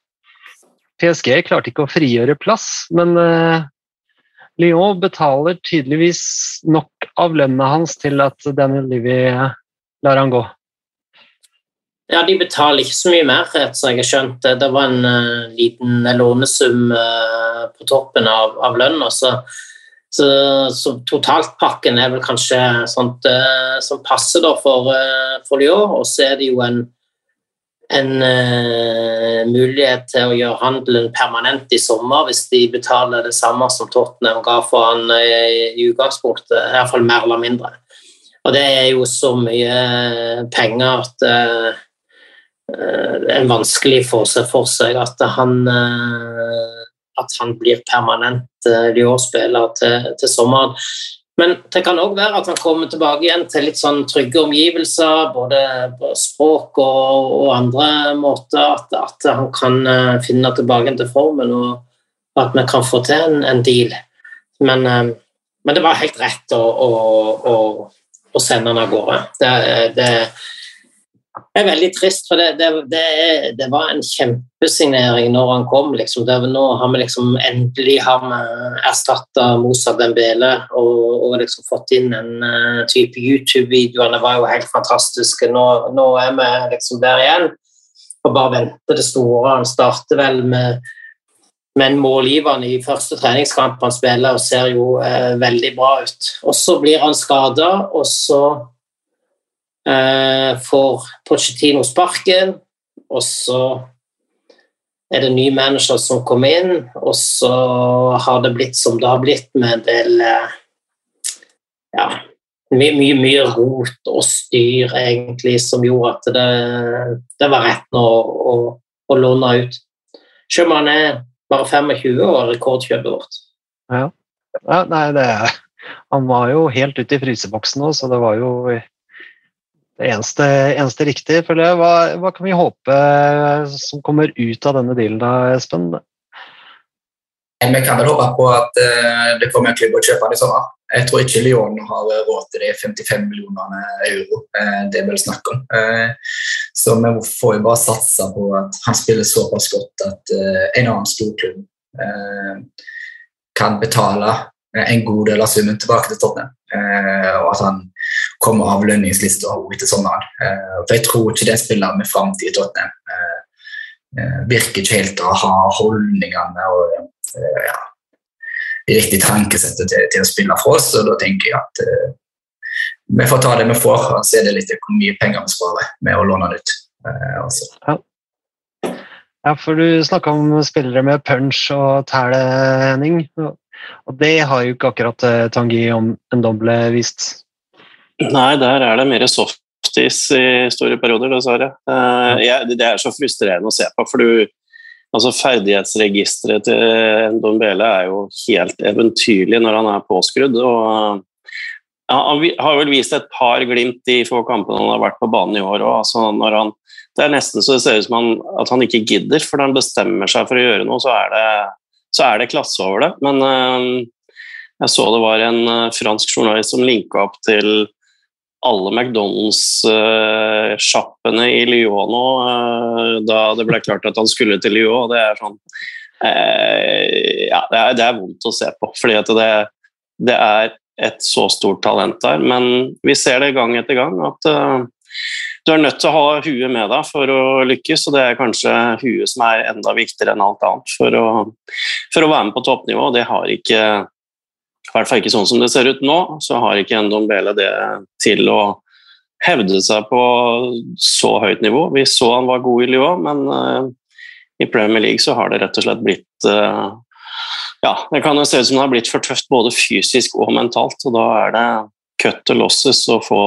PSG klarte ikke å frigjøre plass, men eh, Lyon betaler tydeligvis nok av lønna hans til at Daniel Livy lar han gå. Ja, de betaler ikke så mye mer, etter som jeg har skjønt. Det var en liten lånesum på toppen av, av lønna, så, så, totaltpakken er vel kanskje sånt uh, som passer da for, for Lyon. Og så er det jo en en uh, mulighet til å gjøre handelen permanent i sommer hvis de betaler det samme som Tottenham ga for han uh, i utgangspunktet, iallfall mer eller mindre. Og det er jo så mye penger at uh, det er vanskelig for seg for seg at han, at han blir permanent Lyon-spiller til, til sommeren. Men det kan òg være at han kommer tilbake igjen til litt sånn trygge omgivelser, både på språk og, og andre måter. At, at, han kan uh, finne tilbake til formen, og at vi kan få til en, en deal. Men, uh, men, det var helt rett å, å, å, å sende han av gårde. Det, det, det er veldig trist, for det, det, det, det var en kjempesignering når han kom. Liksom. nå har vi liksom endelig erstatta Mozart Dembele og, og liksom fått inn en uh, type YouTube-videoene var jo helt fantastiske. Nå, nå, er vi liksom der igjen og bare venter det store. Han starter vel med men målgiverne i første treningskamp han spiller, og ser jo eh, veldig bra ut. Og så blir han skada, og så eh, får Pochettino sparken, og så er det ny manager som kommer inn, og så har det blitt som det har blitt med en del eh, ja, mye, mye, mye rot og styr egentlig som gjorde at det, det var rett nå å, å låne ut. Selv om han er bare 25 og rekordkjøpet vårt. Ja. ja nei, det er Han var jo helt ute i fryseboksen nå, så det var jo det eneste, eneste riktige, føler jeg. Hva, hva, kan vi håpe som kommer ut av denne dealen da, Espen? Vi kan vel håpe på at uh, det kommer en klubb å kjøpe han i sommer. Jeg tror ikke Lyon har råd til de 55 millionene euro det er vel snakk om. Så vi får jo bare satse på at han spiller såpass godt at en annen storklubb kan betale en god del av summen tilbake til Tottenham. og at han kommer av lønningslista etter sommeren. for Jeg tror ikke det er spiller med framtid i Tottenham. virker ikke helt å ha holdningene og ja, riktige tankesettet til, til, å spille for oss. og Da tenker jeg at uh, vi får ta det vi får, og så er det litt hvor mye penger vi sparer med å låne det ut. Uh, ja. for du snakka om spillere med punch og tæle, Henning. Og det har jo ikke akkurat Tangi om en doble vist. Nei, der er det mer softis i store perioder, dessverre. Jeg, det er så frustrerende å se på, for du Altså Ferdighetsregisteret til Dombele er jo helt eventyrlig når han er påskrudd. og ja, Han har vel vist et par glimt i få kampene han har vært på banen i år òg. Altså det er nesten så det ser ut som han, at han ikke gidder, for når han bestemmer seg for å gjøre noe, så er det, så er det klasse over det. Men uh, jeg så det var en uh, fransk journalist som linka opp til alle McDonald's-sjappene i Lyon nå, eh, da det ble klart at han skulle til Lyon. Det er sånn eh, Ja, det er, det er, vondt å se på, at det, det, er et så stort talent der. Men vi ser det gang etter gang at uh, du er nødt til å ha huet med deg for å lykkes, og det er kanskje huet som er enda viktigere enn alt annet for å, for å være med på toppnivå. Det har ikke i hvert fall ikke sånn som det ser ut nå, så har ikke Ndombele det til å hevde seg på så høyt nivå. Vi så han var god i Lyon, men uh, i Premier League så har det rett og slett blitt uh, Ja, det kan jo se ut som det har blitt for tøft både fysisk og mentalt, og da er det cut to losses å få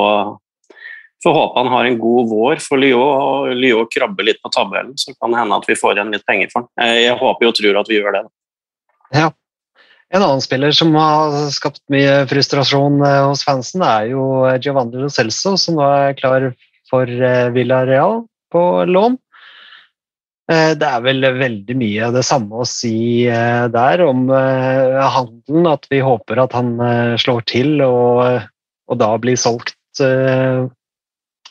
Får håpe han har en god vår for Lyon, og Lyon krabber litt på tabellen. Så kan det hende at vi får igjen litt penger for han. Jeg håper og tror at vi gjør det. Ja, en annen spiller som har skapt mye frustrasjon eh, hos fansen, er jo Giovanni Lo Celso, som nå er klar for eh, Villarreal på lån. Eh, det er vel veldig mye det samme å si der om handelen, at vi håper at han slår til og, og da blir solgt,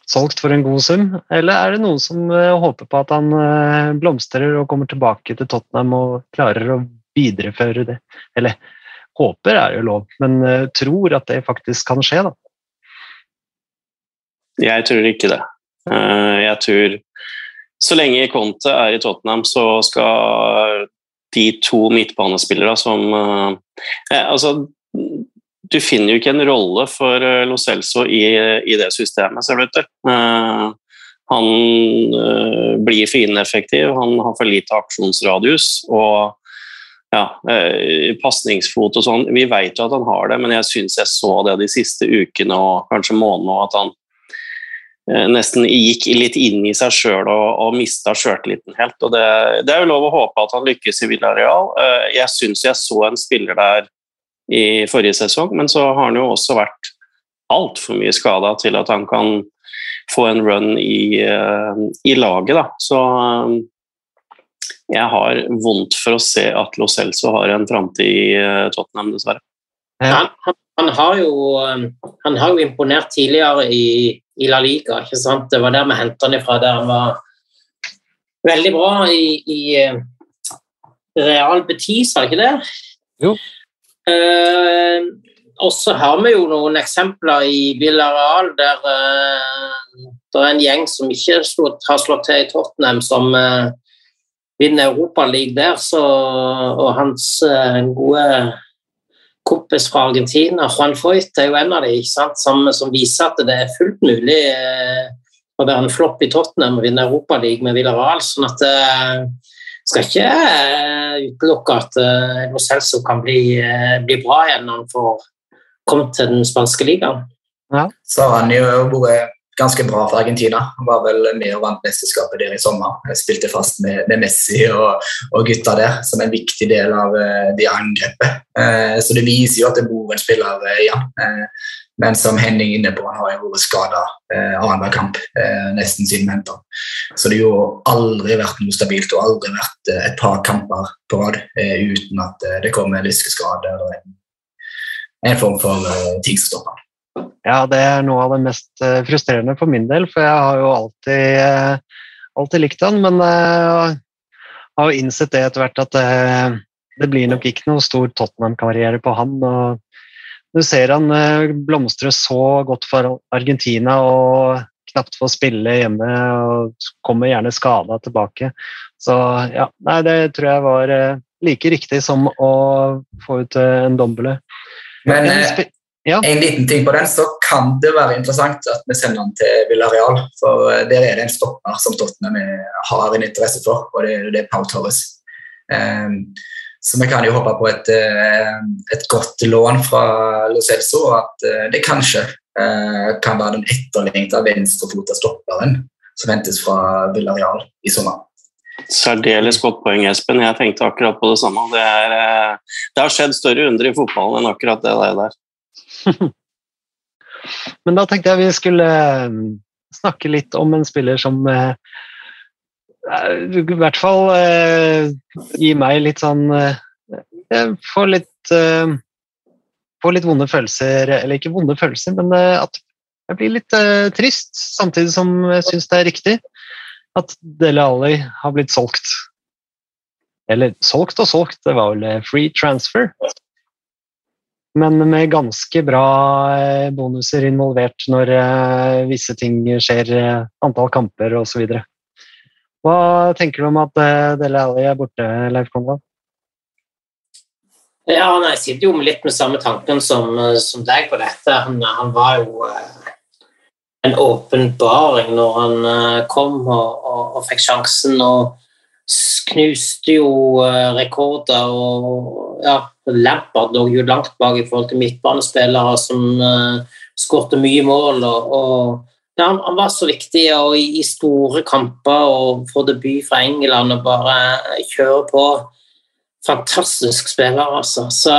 solgt for en god sum. Eller er det noen som håper på at han blomstrer og kommer tilbake til Tottenham og klarer å videreføre det. Eller håper er jo lov, men uh, tror at det faktisk kan skje, da. Jeg tror ikke det. Uh, jeg tror Så lenge Conte er i Tottenham, så skal de to midtbanespillere som eh, Altså, du finner jo ikke en rolle for Lo Celso i, i det systemet, ser det ut til. Han blir for ineffektiv, han har for lite aksjonsradius. og ja, eh, pasningsfot og sånn. Vi vet jo at han har det, men jeg syns jeg så det de siste ukene og kanskje månedene, at han eh, nesten gikk litt inn i seg sjøl og, og mista sjøltilliten helt. og det, det, er jo lov å håpe at han lykkes i Villarreal. Eh, jeg syns jeg så en spiller der i forrige sesong, men så har han jo også vært altfor mye skada til at han kan få en run i, i laget. Da. Så jeg har vondt for å se at Lo Celso har en framtid i eh, Tottenham, dessverre. Han, han, han, har jo, um, han, har jo, imponert tidligere i, i, La Liga. ikke sant? Det var der vi hentet han ifra, der han var veldig bra i, i eh, Real Betis, var det ikke det? Jo. Eh, og så har vi jo noen eksempler i Villarreal der eh, det er en gjeng som ikke har slått til i Tottenham, som uh, vinner Europaligaen der, så, og hans eh, gode kompis fra Argentina, Juan Foyt, er jo en av de, ikke sant, som, som viser at det er fullt mulig eh, å være en flopp i Tottenham og vinne Europaligaen med Villarreal. sånn at eh, skal ikke utelukke at eh, Lo Celso kan bli, eh, bli bra igjen når han får kommet til den spanske ligaen. Så har han jo vært ganske bra for Argentina. Var vel med og vant mesterskapet der i sommer. Jeg spilte fast med, med Messi og, og gutta der som en viktig del av eh, det angrepet. Eh, så det viser jo at det bor en spiller eh, igjen. Eh, men som Henning inne på, han har jo vært skada eh, annenhver kamp eh, nesten siden mentor. Så det har jo aldri vært noe stabilt og aldri vært eh, et par kamper på rad uten at det kommer lyskeskader. lyskeskade eller en, en form for ting som stopper. Ja, det er noe av det mest eh, frustrerende for min del, for jeg har jo alltid, eh, alltid likt han, men jeg har jo innsett det etter hvert at det, det blir nok ikke noe stor Tottenham-karriere på han. og Du ser han eh, blomstre så godt for Argentina og knapt får spille hjemme og kommer gjerne skada tilbake. Så ja, nei, det tror jeg var eh, like riktig som å få ut eh, en dombele. Men Men eh, ja. En liten ting på den, så kan det være interessant at vi sender den til Villarreal. For eh, der er det en stopper som Tottenham er- har en interesse for, og det, det er Pau Torres. Um, så vi kan jo håpe på et, eh, et godt lån fra Lo Celso, og at eh, det kanskje uh, kan være den etterlengta venstrefota stopperen som ventes fra Villarreal i sommer. Særdeles godt poeng, Espen. Jeg tenkte akkurat på det samme. Det, er, eh, det har skjedd større under i fotballen enn akkurat det der. Men da tenkte jeg vi skulle eh, snakke litt om en spiller som eh, eh, i hvert fall eh, gir meg litt sånn eh, Jeg får litt eh, Får litt vonde følelser, eller ikke vonde følelser, men at jeg blir litt trist, samtidig som jeg syns det er riktig at Dele Alli har blitt solgt. Eller solgt og solgt, det var vel free transfer men med ganske bra eh, bonuser involvert når eh, visse ting skjer, eh, antall kamper osv. Hva tenker du om at Dele Alli er borte, Leif Konrad? Ja, nei, Jeg sitter jo med litt med samme tanken som, som deg på dette. Han, han var jo en åpenbaring når han kom og, og, og fikk sjansen. og knuste jo eh, rekorder og ja, Lampard lå jo langt bak i forhold til midtbanespillere som uh, skårte mye mål. og, og ja, han, var så viktig og i, store kamper og få debut fra England og bare kjøre på. Fantastisk spiller, altså. Så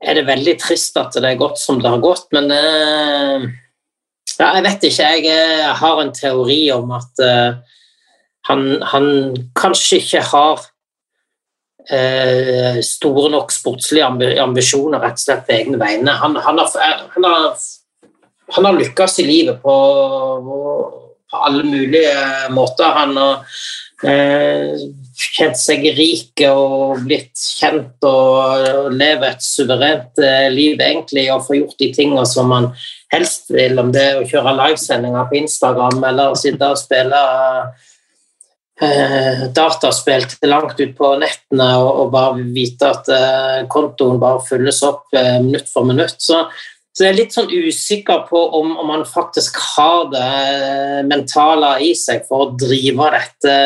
er det veldig trist at det er gått som det har gått, men eh, ja, jeg vet ikke. Jeg har en teori om at han, han kanskje ikke har eh, store nok sportslige ambisjoner rett og slett på egne vegne. Han, han, har, han, har, han har lykkes i livet på, på alle mulige måter. Han har eh, kjent seg rik og blitt kjent og lever et suverent eh, liv egentlig og får gjort de tingene som man helst vil, om det er å kjøre livesendinger på Instagram eller sitte og spille eh, dataspill til langt ut på nettene og, og bare vite at eh, kontoen bare fylles opp eh, minutt for minutt. Så, så jeg er litt sånn usikker på om, om man faktisk har det eh, mentale i seg for å drive dette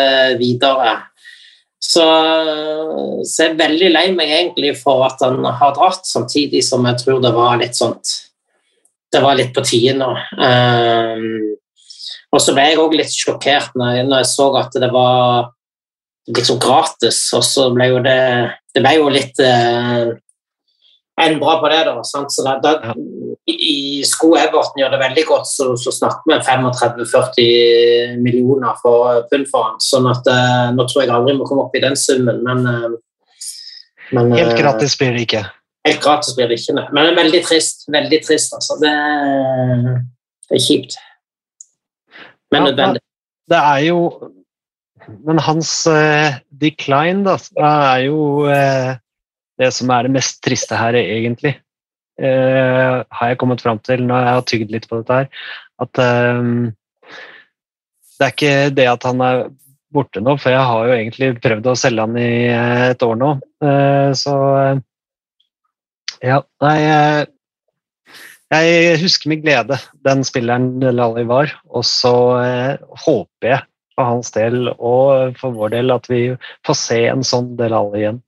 videre. Så, så jeg er veldig lei meg egentlig for at han har dratt, samtidig som jeg tror det var litt sånt Det var litt på tide nå. Um, og så ble jeg òg litt sjokkert når jeg, når jeg så at det var liksom gratis, og så ble jo det Det ble jo litt eh, endra på det, da. Sant? Så da, da, i, i Sko Everton gjør det veldig godt, så, så snakker vi 35-40 millioner for pund for han. Sånn at eh, nå tror jeg aldri vi kommer opp i den summen, men, eh, men Helt eh, gratis blir det ikke. Helt gratis blir det ikke, nei. Men det er veldig trist. Veldig trist, altså. Det, det er kjipt. Men Ja, nødvendig. Det er jo Men hans uh, decline, da, er jo uh, det som er det mest triste her, egentlig. Uh, har jeg kommet fram til når jeg har tygd litt på dette her. At det er ikke det at han er borte nå, for jeg har jo egentlig prøvd å selge han i et år nå. Så ja, nei Jeg husker med glede den spilleren Lally var, og så eh, håper jeg for hans del og for vår del at vi får se en sånn Delali igjen.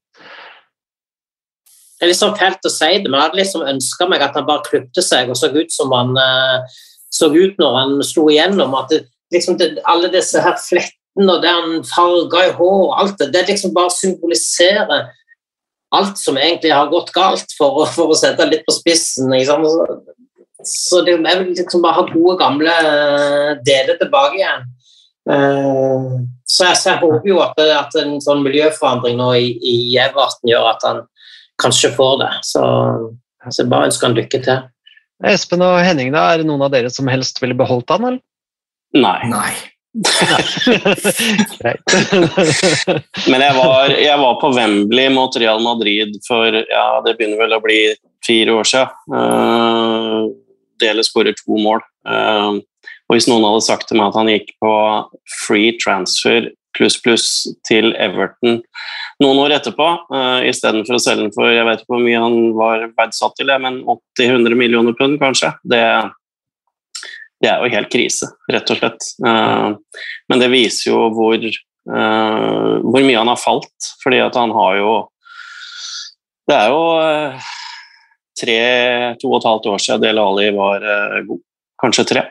Det er sånn fælt å si det, men jeg hadde liksom ønska meg at han bare klipte seg og så ut som han eh, så ut når han slo igjennom. At det, liksom det, alle disse her flettene og det han farga i hår og alt det, det liksom bare symboliserer alt som egentlig har gått galt, for å, for å sette det litt på spissen. Liksom. Så, så det, jeg vil liksom bare ha gode, gamle deler tilbake igjen. Eh, så, jeg, så jeg håper jo at, at en sånn miljøforandring nå i, i Everton gjør at han kanskje får det. Så, så jeg bare ønsker han lykke til. Espen og Henning, da, er det noen av dere som helst ville beholdt han, eller? Nei. Nei. Men jeg var, jeg var på Wembley mot Real Madrid for ja, det begynner vel å bli fire år siden. Uh, Dele skårer to mål. Uh, og hvis noen hadde sagt til meg at han gikk på free transfer pluss pluss til Everton noen år etterpå, uh, istedenfor å selge den for jeg vet ikke hvor mye han var verdsatt til, men 80-100 millioner pund, kanskje, det, det er jo helt krise, rett og slett. Uh, men det viser jo hvor, uh, hvor mye han har falt, fordi at han har jo Det er jo uh, tre, to og et halvt år siden Del Ali var god. Kanskje tre.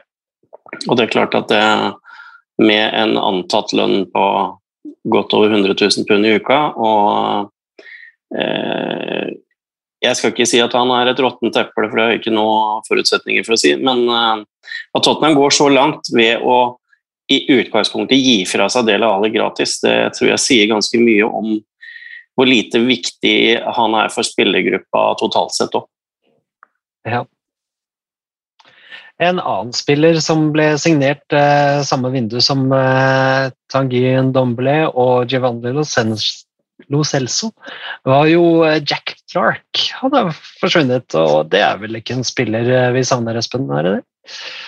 Og det er klart at det med en antatt lønn på godt over 100 000 pund i uka og jeg skal ikke si at han er et råttent eple, for det har jeg ikke noen forutsetninger for å si, men at Tottenham går så langt ved å i utgangspunktet gi fra seg Dele Ali gratis, det tror jeg sier ganske mye om hvor lite viktig han er for spillergruppa totalt sett òg. Ja. En annen spiller som ble signert eh, samme vindu som eh, Tanguy Ndombele og Giovanni Lo Celso, var jo eh, Jack Clark. Han har forsvunnet, og det er vel ikke en spiller eh, vi savner, Espen? er det det?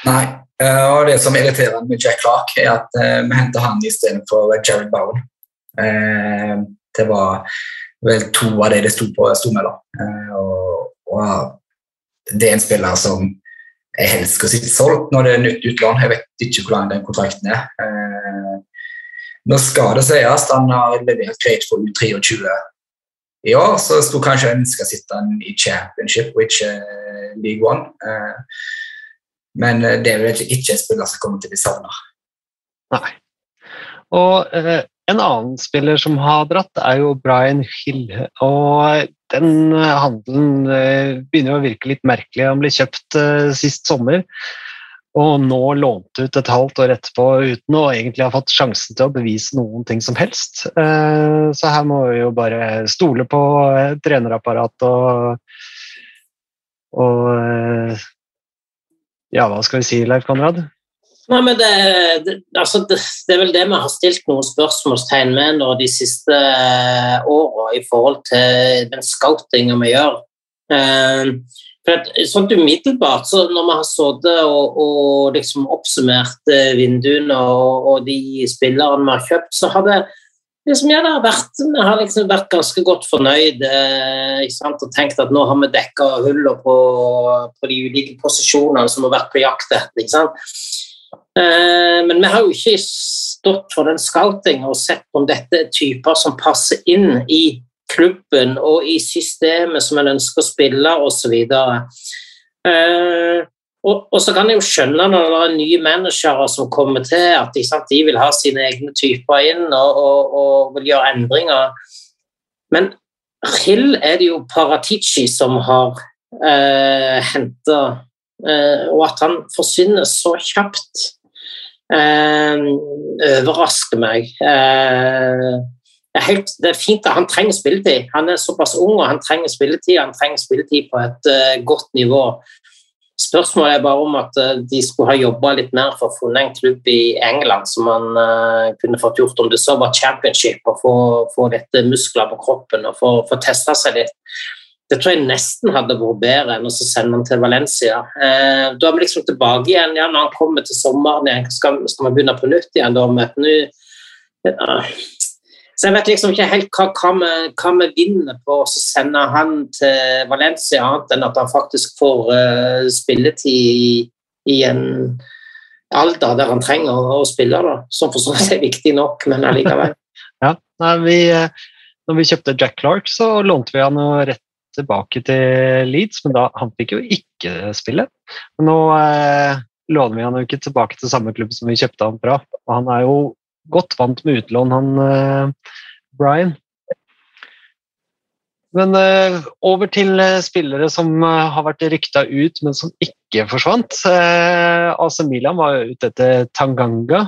Nei. eh, og det som irriterer med Jack Clark, er at vi henter han istedenfor Jared Bowen. Det var vel to av de det sto på sto mellom. Eh, og, det er en spiller som jeg helst skal sitte solgt når det er nytt utlån. Jeg vet ikke hvor lang den kontrakten er. Nå skal det sies han har levert greit for U23 i år, så jeg skulle kanskje ønske å sitte han i championship og ikke eh, League One. Eh, men eh, det er vel ikke en spiller som kommer til å bli savna. Nei. Og eh, en annen spiller som har dratt, er jo Brian Hill. Og den handelen eh, begynner å virke litt merkelig. Han ble kjøpt eh, sist sommer, og nå lånt ut et halvt år etterpå uten å egentlig ha fått sjansen til å bevise noen ting som helst. Eh, så her må vi jo bare stole på eh, trenerapparatet og, og eh, ja, hva skal vi si, Leif Konrad? Nei, men det, det, altså det, det, er vel det vi har stilt noen spørsmålstegn med nå de siste åra i forhold til den scoutinga vi gjør. Eh, for sånn umiddelbart, så Når vi har sittet og, og liksom oppsummert vinduene og, og, de spillerne vi har kjøpt, så har det liksom, ja, det har vært, vi har liksom vært ganske godt fornøyd eh, og tenkt at nå har vi dekka hullene på, på, de ulike posisjonene som har vært på jakt etter. Eh, men vi har jo ikke stått for den scouting og sett om dette er typer som passer inn i klubben og i systemet som en ønsker å spille osv. Eh, og, og, så kan jeg jo skjønne når det er nye managere som kommer til, at sant, de vil ha sine egne typer inn og, og, og vil gjøre endringer. Men Hill er det jo Paratici som har eh, henta, eh, og at han forsvinner så kjapt, eh, overrasker meg. Eh, er helt, det er fint at han trenger spilletid. Han er såpass ung og han trenger spilletid. Han trenger spilletid på et uh, godt nivå. Spørsmålet er bare om at uh, de skulle ha jobba litt mer for å få en klubb i England som man uh, kunne fått gjort, om det så var championship, og få, få litt muskler på kroppen og få, få testa seg litt. Det tror jeg nesten hadde vært bedre enn å sende han til Valencia. Eh, da er vi liksom tilbake igjen ja, når han kommer til sommeren igjen. Skal, skal vi begynne på nytt igjen da med et ny Ja. Så jeg vet liksom ikke helt hva, hva, vi, vinner på å sende han til Valencia, annet enn at han faktisk får uh, spilletid i, i en alder der han trenger å, å spille, da. som for så vidt er viktig nok, men allikevel. Ja, nei, vi, eh, når vi kjøpte Jack Clark, så lånte vi han rett tilbake til Leeds, men da, han fikk jo ikke spille. Men nå eh, låner vi han jo ikke tilbake til samme klubb som vi kjøpte han fra. Og han er jo godt vant med utlån, han eh, Brian. Men eh, over til eh, spillere som har vært rykta ut, men som ikke forsvant. AC Milan var ute etter Tanganga.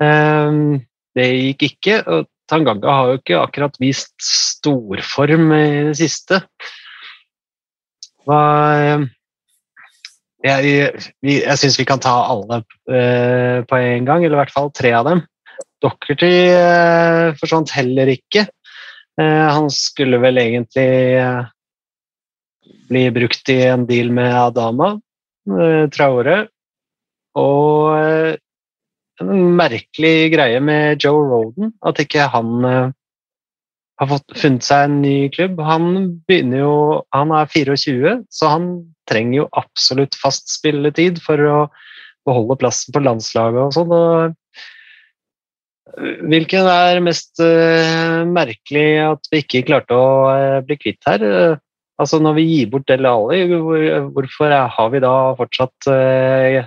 Det gikk ikke. og Tanganga har jo ikke akkurat vist storform i det siste. Hva Jeg, jeg syns vi kan ta alle på en gang, eller i hvert fall tre av dem. Docherty eh, forsvant heller ikke. Eh, han skulle vel egentlig eh, bli brukt i en deal med Adama, eh, Traore. Og eh, en merkelig greie med Joe Roden, at ikke han eh, har fått, funnet seg en ny klubb. Han begynner jo Han er 24, så han trenger jo absolutt fast spilletid for å beholde plassen på landslaget og sånn. Hvilken er mest eh, merkelig at vi ikke klarte å eh, bli kvitt her? Eh, altså Når vi gir bort Del Ali, hvor, hvorfor har vi da fortsatt uh,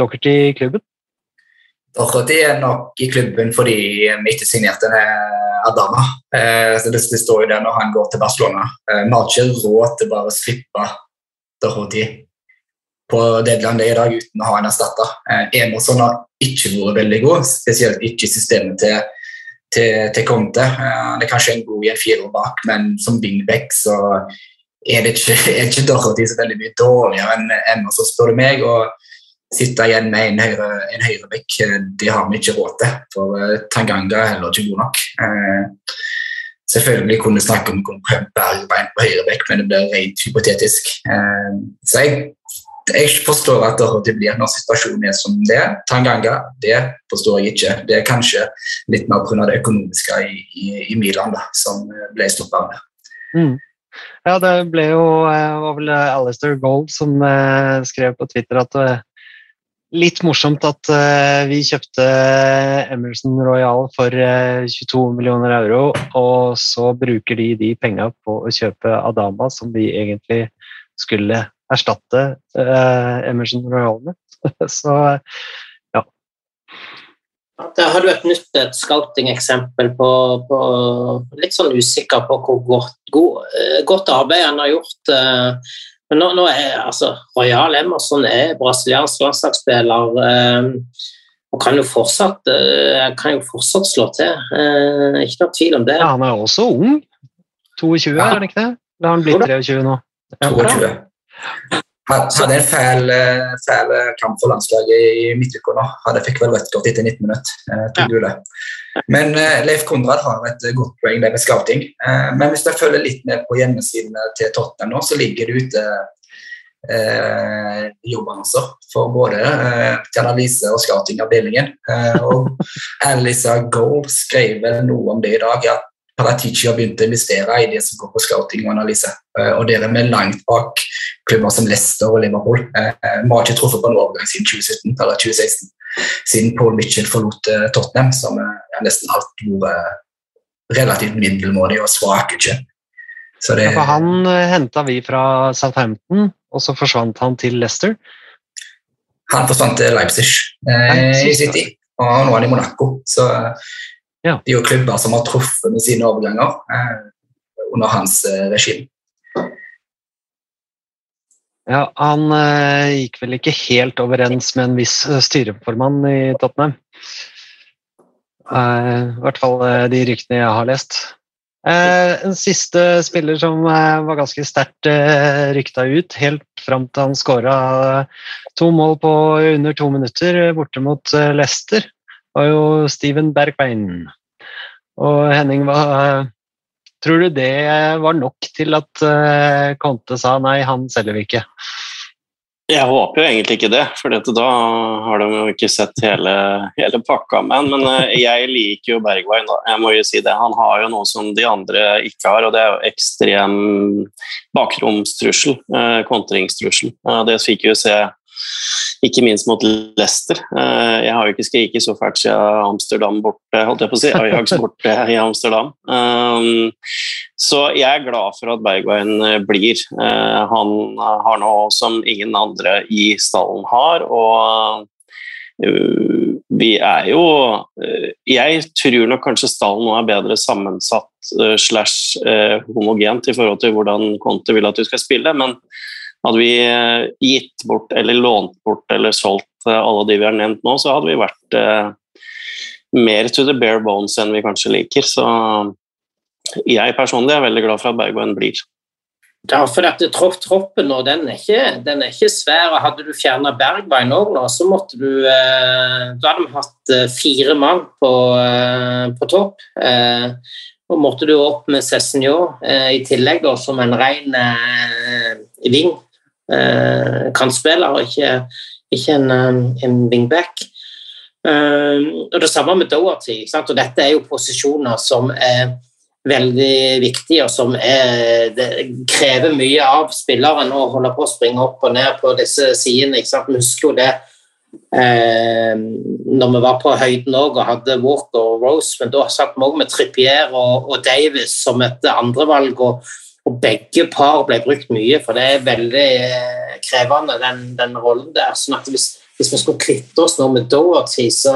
Docherty i klubben? Dere er nok i klubben fordi vi ikke signerte Adama. Så det, står jo der når han går til Barcelona. Vi har ikke råd til bare å slippe Doherty på deadline day i dag uten å ha en erstatter. Eh, Emerson har ikke vært veldig god, spesielt ikke i systemet til, til, til Conte. Eh, han er kanskje en god i en firer bak, men som wingback så er det ikke, er ikke Dorothy så veldig mye dårligere enn Emerson, spør du meg. og sitte igjen med en, høyre, høyrebekk, eh, det har vi ikke råd til. For eh, Tanganga er heller ikke god nok. Eh, selvfølgelig kunne vi snakke om Bergbein på høyrebekk, men det blir rent hypotetisk. Eh, så jeg, jeg forstår at det blir når situasjonen er som det er. Tanganga, det forstår jeg ikke. Det er kanskje litt mer pga. det økonomiske i, i, i Milan da, som ble stoppa. Mm. Ja, det ble jo eh, var vel Alistair Gold som eh, skrev på Twitter at eh, litt morsomt at eh, vi kjøpte Emerson Royal for eh, 22 millioner euro, og så bruker de de penga på å kjøpe Adama, som vi egentlig skulle erstatte eh, Emerson Royal med. så Der har du et nytt et scouting-eksempel på, på litt sånn usikker på hvor godt, god, eh, godt arbeid han har gjort. eh, Men nå, nå er altså Royal Emerson er brasiliansk landslagsspiller eh, og kan jo fortsatt, eh, kan jo fortsatt slå til. Eh, Ikke noe tvil om det. ja, han er også ung. 22, Ja. er han ikke det? Da har han blitt 23 nå? Ja, 22. Han hadde en fæl, eh, fæl kamp for landslaget i midtuka nå. Hadde fikk vel rødt kort etter 19 minutter. Eh, tok gule. Men eh, Leif Konrad har et eh, godt poeng der med scouting. Eh, men hvis jeg følger litt med på hjemmesidene til Tottenham nå, så ligger det ute eh, jobbannonser for både eh, analyse og scouting-avdelingen. Eh, og Alisa Gold skrev vel noe om det i dag, at Paratici har begynt å investere i det som går på scouting og analyse. Eh, og der er vi langt bak klubber som Leicester og Liverpool. Eh, Vi har ikke truffet på en overgang siden 2017 eller 2016, siden Paul Mitchell forlot eh, Tottenham, som eh, har nesten alt vært relativt middelmådig og svak. ikke. Så det, Ja, han henta vi fra Southampton, og så forsvant han til Leicester. han forsvant til Leipzig eh, Leipzig, i City, og nå er han i Monaco. Så eh, Ja. det er jo klubber som har truffet med sine overganger eh, under hans eh, regime. Ja, han eh, gikk vel ikke helt overens med en viss eh, styreformann i Tottenham. Eh, I hvert fall de ryktene jeg har lest. En siste spiller som var ganske sterkt rykta ut, helt fram til han skåra to mål på under to minutter borte mot Leicester, var jo Steven Bergbein. Og Henning, hva Tror du det var nok til at eh, Conte sa nei, han selger vi ikke? Jeg håper jo egentlig ikke det, for da har de jo ikke sett hele, hele pakka. Men, men eh, jeg liker jo Bergwijn. Jeg må jo si det. Han har jo noe som de andre ikke har, og det er jo ekstrem bakromstrussel. Eh, kontringstrussel. Det fikk vi jo se ikke minst mot Leicester. Eh, jeg har jo ikke skriket så fælt siden Amsterdam borte, holdt jeg på å si. Ajax borte i Amsterdam. Um, så jeg er glad for at Bergwijn eh, blir. Eh, han har noe som ingen andre i stallen har, og vi er jo Jeg tror nok kanskje stallen nå er bedre sammensatt slash homogent i forhold til hvordan Conte vil at du skal spille, men hadde vi eh, gitt bort eller lånt bort eller solgt eh, alle de vi har nevnt nå, så hadde vi vært eh, mer to the bare bones enn vi kanskje liker. Så jeg personlig er veldig glad for at Bergwijn blir. Ja, for at tropp, troppen nå, den er, ikke, den er ikke svær. Hadde du fjerna Bergwijn òg nå, så måtte du Da hadde vi hatt fire mann på, på topp. og måtte du opp med Cézinho i tillegg da, som en ren ving eh, kantspiller, ikke, ikke en, en wingback. Eh, og Det samme med Doherty. og Dette er jo posisjoner som er veldig viktige, og som er, krever mye av spilleren å holde på å springe opp og ned på disse sidene. Vi husker jo det eh, når vi var på høyden òg og hadde Walker og Rose, men da satt vi òg med Trippier og, og Davis som et andrevalg. og og begge par ble brukt mye, for det er veldig eh, krevende, den, den rollen der. sånn at hvis, hvis, vi skulle kvitte oss nå med Doherty, så,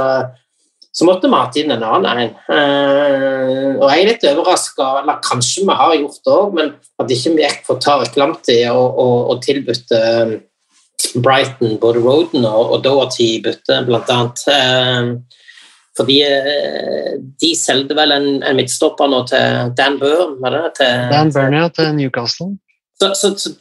så måtte vi hatt inn en annen en. Uh, og jeg er litt overraska, eller kanskje vi har gjort det òg, men at ikke vi gikk for Tariq Lamti og, og, og tilbudt uh, Brighton både Roden og, og Doherty bytte, blant annet. Uh, fordi eh, de solgte vel en, en, midtstopper nå til Dan Burn? Til, Dan Burn, ja, til Newcastle. Så, så, så,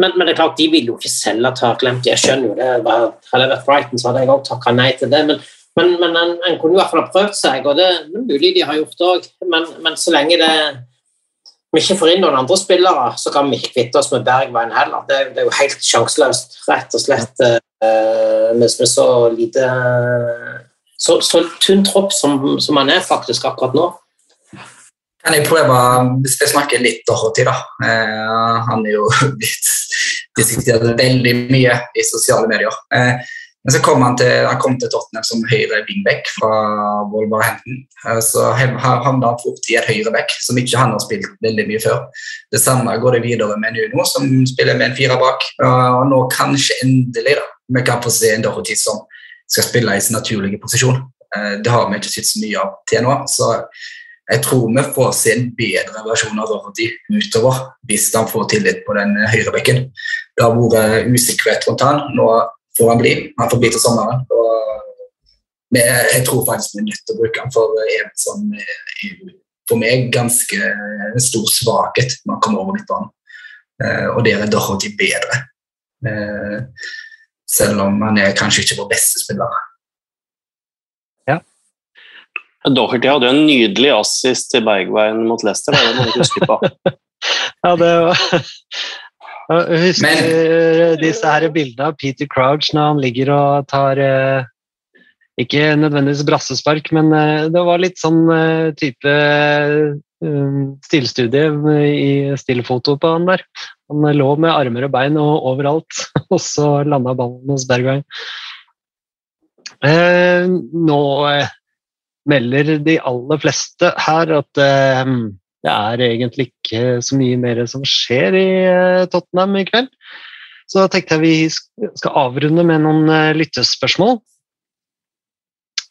men, men, det er klart, de vil jo ikke selge Taklemt. Jeg skjønner jo det. Hadde jeg vært Brighton, så hadde jeg også takka nei til det. Men, men, men en, en, kunne i hvert fall ha prøvd seg, og det er mulig de har gjort òg. Men, men, så lenge det, vi ikke får inn noen andre spillere, så kan vi ikke kvitte oss med Bergveien heller. Det, det, er jo helt sjanseløst, rett og slett, uh, med, med så lite så, så tynn tropp som, som han er faktisk akkurat nå. Kan jeg prøve, hvis jeg snakker litt Dorothy, da. Eh, han er jo blitt diskutert veldig mye i sosiale medier. Eh, men så kom han til, han kom til Tottenham som høyre wingback fra Wolverhampton. Eh, så havna han fort i et høyreback som ikke han har spilt veldig mye før. Det samme går det videre med Nuno, som spiller med en fire bak. Og nå kanskje endelig da, vi kan få se en Dorothy som skal spille i sin naturlige posisjon. Eh, det har vi ikke sett så mye av til nå. så jeg tror vi får se en bedre versjon av Dorothy utover hvis han får tillit på den høyrebekken. Det har vært usikkerhet rundt han. Nå får han bli. Han får bli til sommeren. Og jeg tror faktisk vi er nødt til å bruke han for en som for meg ganske stor svakhet når han kommer over midtbanen. Eh, og der er Dorothy bedre. Eh, selv om han er kanskje ikke vår beste spiller. Ja. Doherty hadde en nydelig assist til Bergveien mot Leicester, det må du huske på. ja, det var jeg husker Men, eh, disse her bildene av Peter Crouch når han ligger og tar eh, Ikke nødvendigvis brassespark, men eh, det var litt sånn type stillstudie i stillfoto på han der. Han lå med armer og bein og overalt, og så landa ballen hos Bergwijn. Eh, nå eh, melder de aller fleste her at eh, det er egentlig ikke så mye mer som skjer i eh, Tottenham i kveld. Så da tenkte jeg vi skal avrunde med noen eh, lyttespørsmål.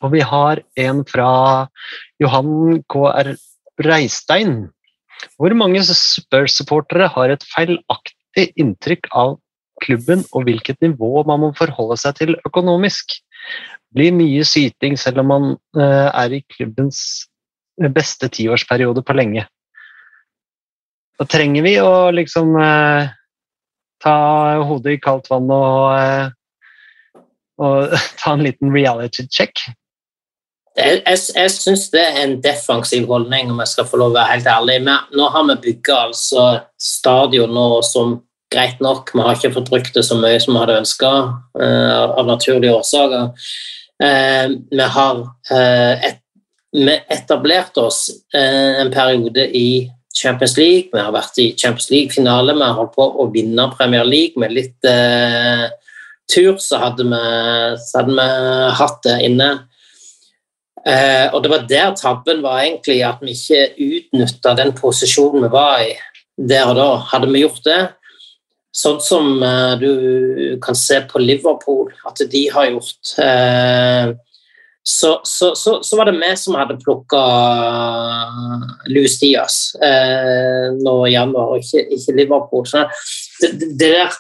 Og vi har en fra Johan KR Breistein. Hvor mange Spurs-supportere har et feilaktig inntrykk av klubben, og hvilket nivå man må forholde seg til økonomisk? Blir mye syting selv om man uh, er i klubbens beste tiårsperiode på lenge. Da trenger vi å liksom uh, ta hodet i kaldt vann og, uh, og ta en liten reality check. Jeg, jeg, jeg syns det er en defensiv holdning, om jeg skal få lov å være helt ærlig. Men nå har vi bygga altså stadion nå som greit nok. Vi har ikke fått brukt det så mye som vi hadde ønska, av naturlige årsaker. Uh, vi har uh, et, vi etablert oss eh, en periode i Champions League. Vi har vært i Champions League-finale, vi har holdt på å vinne Premier League med litt eh, tur, så hadde, vi, så hadde vi hatt det inne. Eh, og det var der tabben var egentlig, at vi ikke utnytta den posisjonen vi var i der og da. Hadde vi gjort det, sånn som eh, du kan se på Liverpool, at de har gjort eh, så, så, så, så, var det vi som hadde plukka Louis Diaz eh, nå i januar, og ikke, ikke Liverpool. Det, det, der,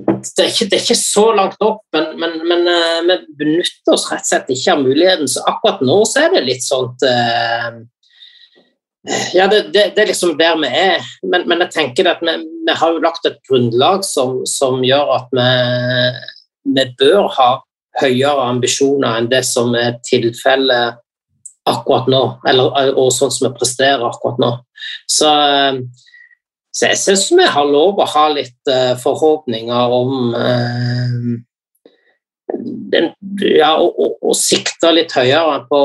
det, er ikke, det, er ikke, så langt opp, men, men, men uh, vi benytter oss rett og slett ikke av muligheten. Så akkurat nå så er det litt sånt uh, Ja, det, er liksom der vi er. Men, men jeg tenker at vi, vi, har jo lagt et grunnlag som, som gjør at vi, vi bør ha høyere ambisjoner enn det som er tilfellet akkurat nå, eller, og sånn som vi presterer akkurat nå. Så, så jeg syns vi har lov å ha litt uh, forhåpninger om uh, den, ja, å, sikte litt høyere på,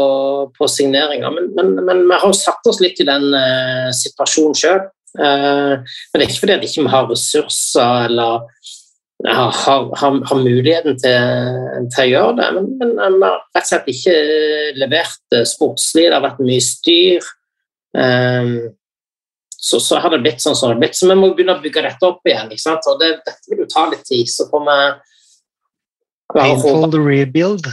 på signeringer. Men, men, men, vi har satt oss litt i den uh, situasjonen sjøl. men det er ikke fordi vi ikke har ressurser eller har, har, har muligheten til, til, å gjøre det. Men, men vi har rett og slett ikke levert sportslig. Det har vært mye styr. Um, så, så, har det blitt sånn som det har blitt. Så vi må begynne å bygge dette opp igjen. ikke sant? Og det, dette vil jo ta litt tid. Så får vi Painful rebuild.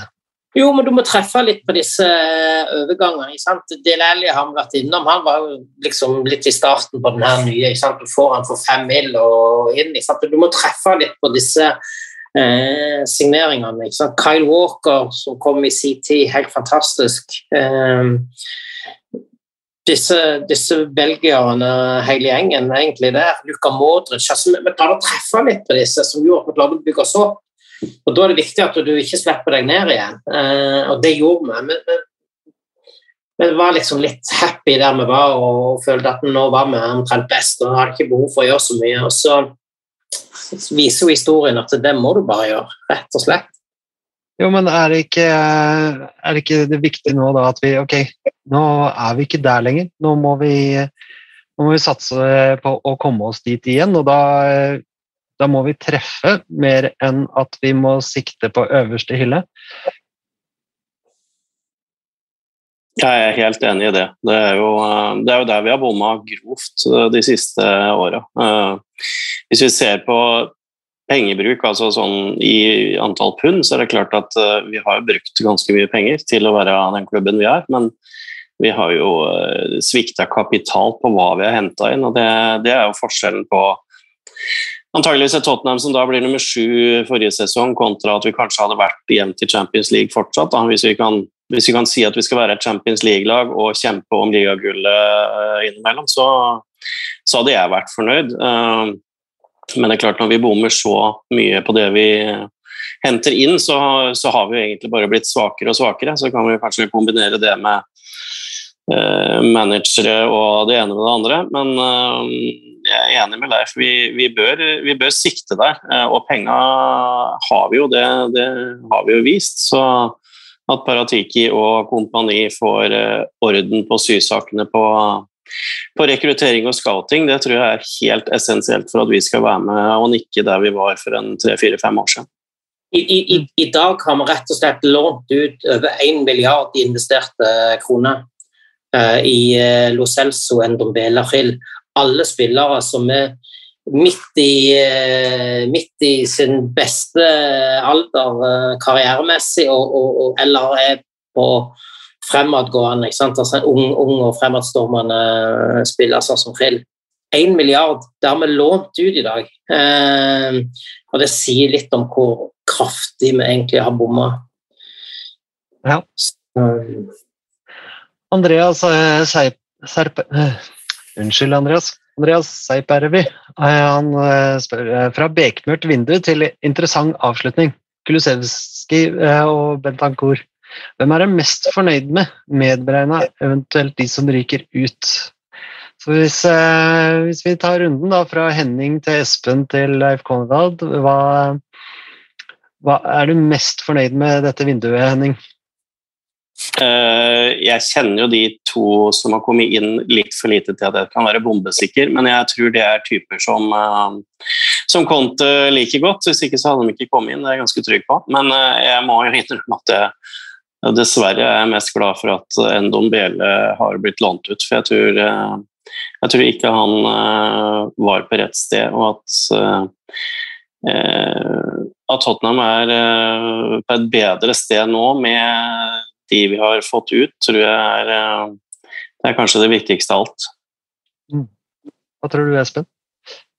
Jo, men du må treffe litt på disse eh, overgangene. ikke sant? Delali har vi vært innom. Han var jo liksom litt i starten på den her nye. ikke sant? Du får han for fem mil og inn. ikke sant? Du må treffe litt på disse eh, signeringene. ikke sant? Kyle Walker, som kom i sin tid, helt fantastisk. Eh, disse, disse belgierne, hele gjengen, egentlig der. Luka Modric. altså Vi klarer å treffe litt på disse, som gjorde at vi klarte å bygge oss opp. Og Da er det viktig at du ikke slipper deg ned igjen, eh, og det gjorde vi. Vi var liksom litt happy der vi var og følte at nå var vi omtrent best og hadde ikke behov for å gjøre så mye. Og så viser jo historien at det må du bare gjøre, rett og slett. Jo, men er det ikke, er det, ikke det viktige nå da at vi Ok, nå er vi ikke der lenger. Nå må vi, nå må vi satse på å komme oss dit igjen. Og da da må vi treffe mer enn at vi må sikte på øverste hylle. Jeg er helt enig i det. Det er jo, det er jo der vi har bomma grovt eh, de siste åra. Eh, hvis vi ser på pengebruk, altså sånn i antall pund, så er det klart at eh, vi har brukt ganske mye penger til å være den klubben vi er. Men vi har jo svikta kapital på hva vi har henta inn, og det, det er jo forskjellen på Antageligvis er Tottenham som da blir nummer sju forrige sesong, kontra at vi kanskje hadde vært jevnt i Champions League fortsatt. Da. Hvis, vi kan, hvis vi kan si at vi skal være et Champions League-lag og kjempe om ligagullet uh, innimellom, så, så, hadde jeg vært fornøyd. Uh, men det er klart når vi bommer så mye på det vi henter inn, så, så har vi egentlig bare blitt svakere og svakere. Så kan vi kanskje kombinere det med uh, managere og det ene med det andre. Men jeg er enig med Leif. Vi, vi, bør, vi bør, sikte der. Eh, og penga har vi jo, det, det, har vi jo vist. Så at Paratiki og kompani får eh, orden på sysakene på, på rekruttering og scouting, det tror jeg er helt essensielt for at vi skal være med og nikke der vi var for en tre-fire-fem år siden. I, i, I, dag har vi rett og slett lånt ut over 1 milliard i investerte kroner uh, i uh, Lo Celso Endombela Hill alle spillere som er midt i, uh, midt i sin beste alder karrieremessig, og, og, og, eller er på fremadgående. ikke sant? Altså En ung, ung og fremadstormende spiller sånn som Krill. Én milliard, det har vi lånt ut i dag. Eh, og det sier litt om hvor kraftig vi egentlig har bomma. Ja. Andreas Serp... Serp Unnskyld, Andreas. Andreas Seipervi. Han eh, spør eh, fra bekmørkt vindu til interessant avslutning. Kulusevski eh, og Bentancour. Hvem er dere mest fornøyd med, medberegna eventuelt de som ryker ut? Så hvis, eh, hvis vi tar runden da fra Henning til Espen til Leif Konrad, hva, hva er du mest fornøyd med dette vinduet, Henning? Eh, jeg kjenner jo de to som har kommet inn litt for lite til at jeg kan være bombesikker, men jeg tror det er typer som, eh, som Conte liker godt. Hvis ikke så hadde de ikke kommet inn, det er jeg ganske trygg på. Men eh, jeg må jo innrømme at jeg dessverre er jeg mest glad for at Endon Bjelle har blitt lånt ut. For jeg tror, jeg tror ikke han var på rett sted, og at at Tottenham er på et bedre sted nå med de vi har fått ut, tror jeg er, det er kanskje det viktigste av alt. Hva tror du, Espen?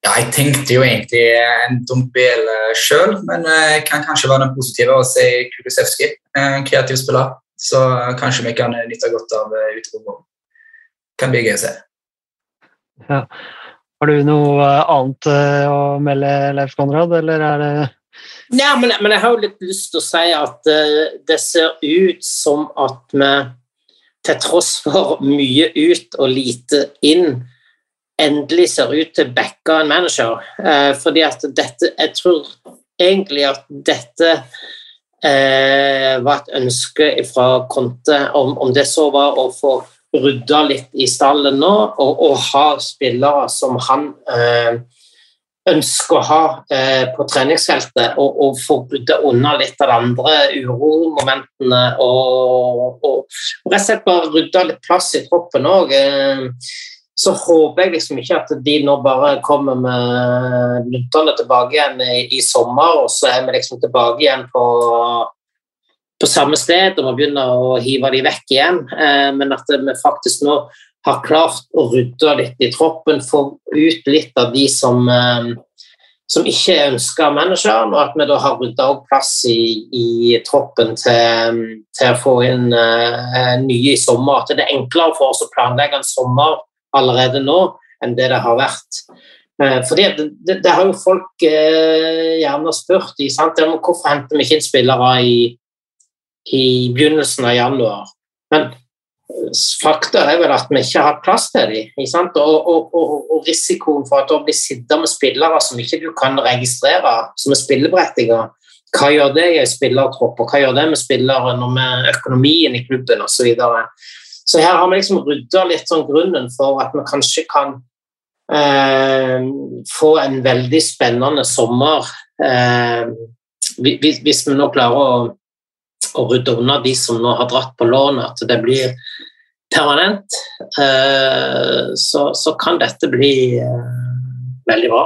Ja, jeg tenkte jo egentlig en Dombel sjøl, men jeg kan kanskje være den positive og si Kulusevski. En kreativ spiller, så kanskje vi kan nytte godt av utrommet. Kan bli gøy å se. Ja. Har du noe annet å melde, Leif Konrad, eller er det Nei, men, men, jeg har jo litt lyst til å si at uh, det ser ut som at vi, til tross for mye ut og lite inn, endelig ser ut til å backe en manager. Uh, fordi at dette Jeg tror egentlig at dette uh, var et ønske fra Conte, om, om, det så var å få rydda litt i stallen nå, og, og ha spillere som han ønsker å ha eh, på treningsfeltet, og, og få rydda unna litt av de andre uromomentene. Og, og, og rett og slett bare rydda litt plass i troppen òg. Eh, så håper jeg liksom ikke at de nå bare kommer med luntene tilbake igjen i, i, sommer, og så er vi liksom tilbake igjen på, på samme sted og må begynne å hive de vekk igjen. Eh, men at vi faktisk nå har klart å rydde litt i troppen, få ut litt av de som, eh, som ikke er ønska manageren, og at vi da har rydda opp plass i, i troppen til, til, å få inn uh, nye i sommer. At det er enklere for oss å planlegge en sommer allerede nå enn det det har vært. Uh, fordi det, det, det, har jo folk eh, gjerne spurt i, sant? hvorfor henter vi ikke inn spillere i, i begynnelsen av januar. Men Fakta er vel at vi ikke har plass til dem. Og, og, og, og, risikoen for at du blir sittende med spillere som ikke du kan registrere, som er spilleberettiget, hva gjør det i en spillertropp, og hva gjør det med spillere når med økonomien i klubben osv. Så, her har vi liksom rydda litt sånn grunnen for at vi kanskje kan eh, få en veldig spennende sommer eh, hvis, hvis vi nå klarer å å rydde unna de som nå har dratt på lån, at det blir permanent, eh, så, så kan dette bli eh, veldig bra.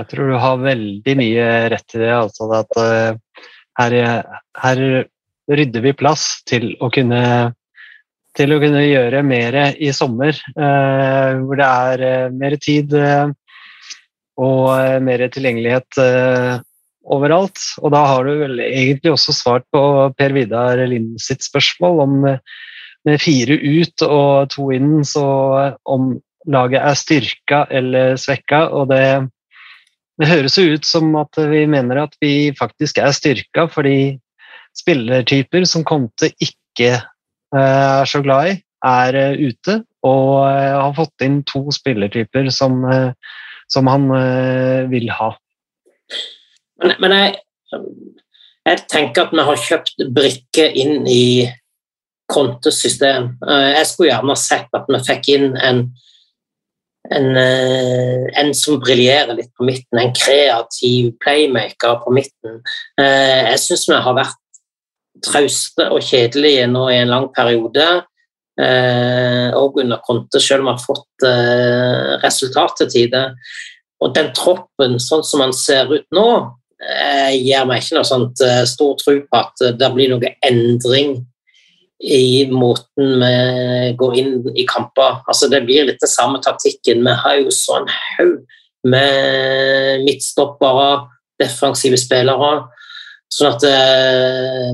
Jeg tror du har veldig mye rett i det. Altså at eh, her, her, rydder vi plass til å kunne til å kunne gjøre mer i sommer, hvor det er mer tid og mer tilgjengelighet overalt. Og da har du vel egentlig også svart på Per Vidar Lind sitt spørsmål om med fire ut og to inn, så om laget er styrka eller svekka. Og det, det høres jo ut som at vi mener at vi faktisk er styrka, fordi spillertyper som Conte ikke eh, er så glad i, er eh, ute. Og eh, har fått inn to spillertyper som, som han vil ha. Men, men jeg, jeg, tenker at vi har kjøpt brikker inn i Contes system. Eh, jeg skulle gjerne sett at vi fikk inn en, en, eh, en som briljerer litt på midten, en kreativ playmaker på midten. Eh, jeg syns vi har vært trauste og kjedelige nå i en lang periode. Og under Conte, selv om vi har fått resultat til tide. Og den troppen, sånn som den ser ut nå, gir meg ikke noe sånt stor tro på at det blir noe endring i måten vi går inn i kamper. Altså, det blir litt den samme taktikken. Vi har jo sånn haug med midtstoppere, defensive spillere. Sånn at eh,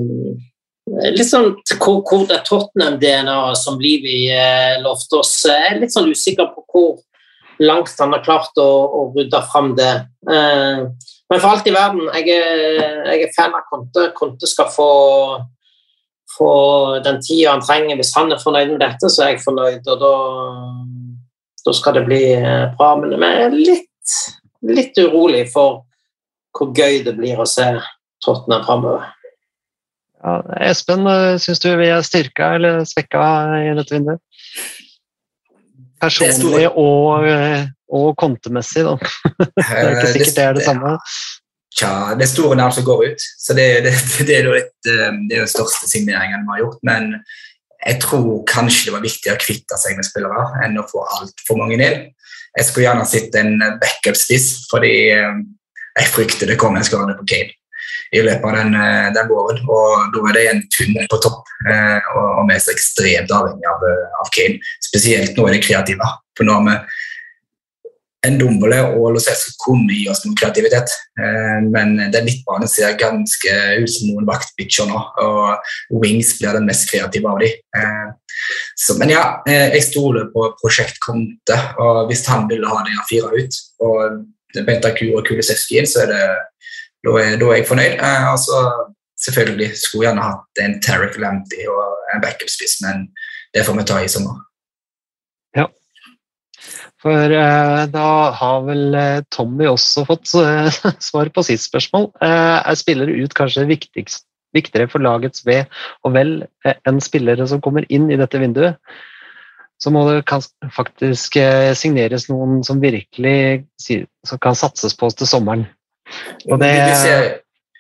Litt sånn hvor, hvor det Tottenham-DNA som Livi eh, lovte oss. Jeg er litt sånn usikker på hvor langt han har klart å, å rydde fram det. Eh, men for alt i verden, jeg er, jeg er fan av Conte. Conte skal få få den tida han trenger. Hvis han er fornøyd med dette, så er jeg fornøyd. Og da, da skal det bli eh, bra. Men jeg er litt, litt urolig for hvor gøy det blir å se Tottenham framover. Ja, Espen, syns du vi er styrka eller svekka i dette vinduet? Personlig og, eh, og kontemessig, da. Det er ikke sikkert det er det samme. Tja, det er store navn som går ut, så det, det, det er eh, det er den største signeringen vi har gjort. Men jeg tror kanskje det var viktigere å kvitte seg med spillere enn å få altfor mange inn. Jeg skulle gjerne sett en backup-spiss, fordi eh, jeg frykter det kommer en skade på Kane i løpet av den, den våren. Og da er det en tunnel på topp, og vi er så ekstremt avhengig av, av Kane. Spesielt nå er det kreative. For nå har vi en Dombele og Lo Celso kunne gi oss noe kreativitet, eh, men den midtbanen ser ganske ut som noen vaktbitcher nå. Og Wings blir den mest kreative av dem. Eh, men ja, eh, jeg stoler på Prosjekt Konte. og hvis han ville ha de fire ut, og Bentakur og Kulisevskij, så er det da er, da er jeg fornøyd. Altså, selvfølgelig skulle jeg gjerne hatt en Tarek Lamptey og en backup-spiss, men det får vi ta i sommer. Ja. For eh, da har vel eh, Tommy også fått eh, svar på sitt spørsmål. Eh, er spillere ut kanskje viktigst, viktigere for lagets ve og vel eh, enn spillere som kommer inn i dette vinduet? Så må det faktisk eh, signeres noen som virkelig kan satses på til sommeren. Og det, du, ser,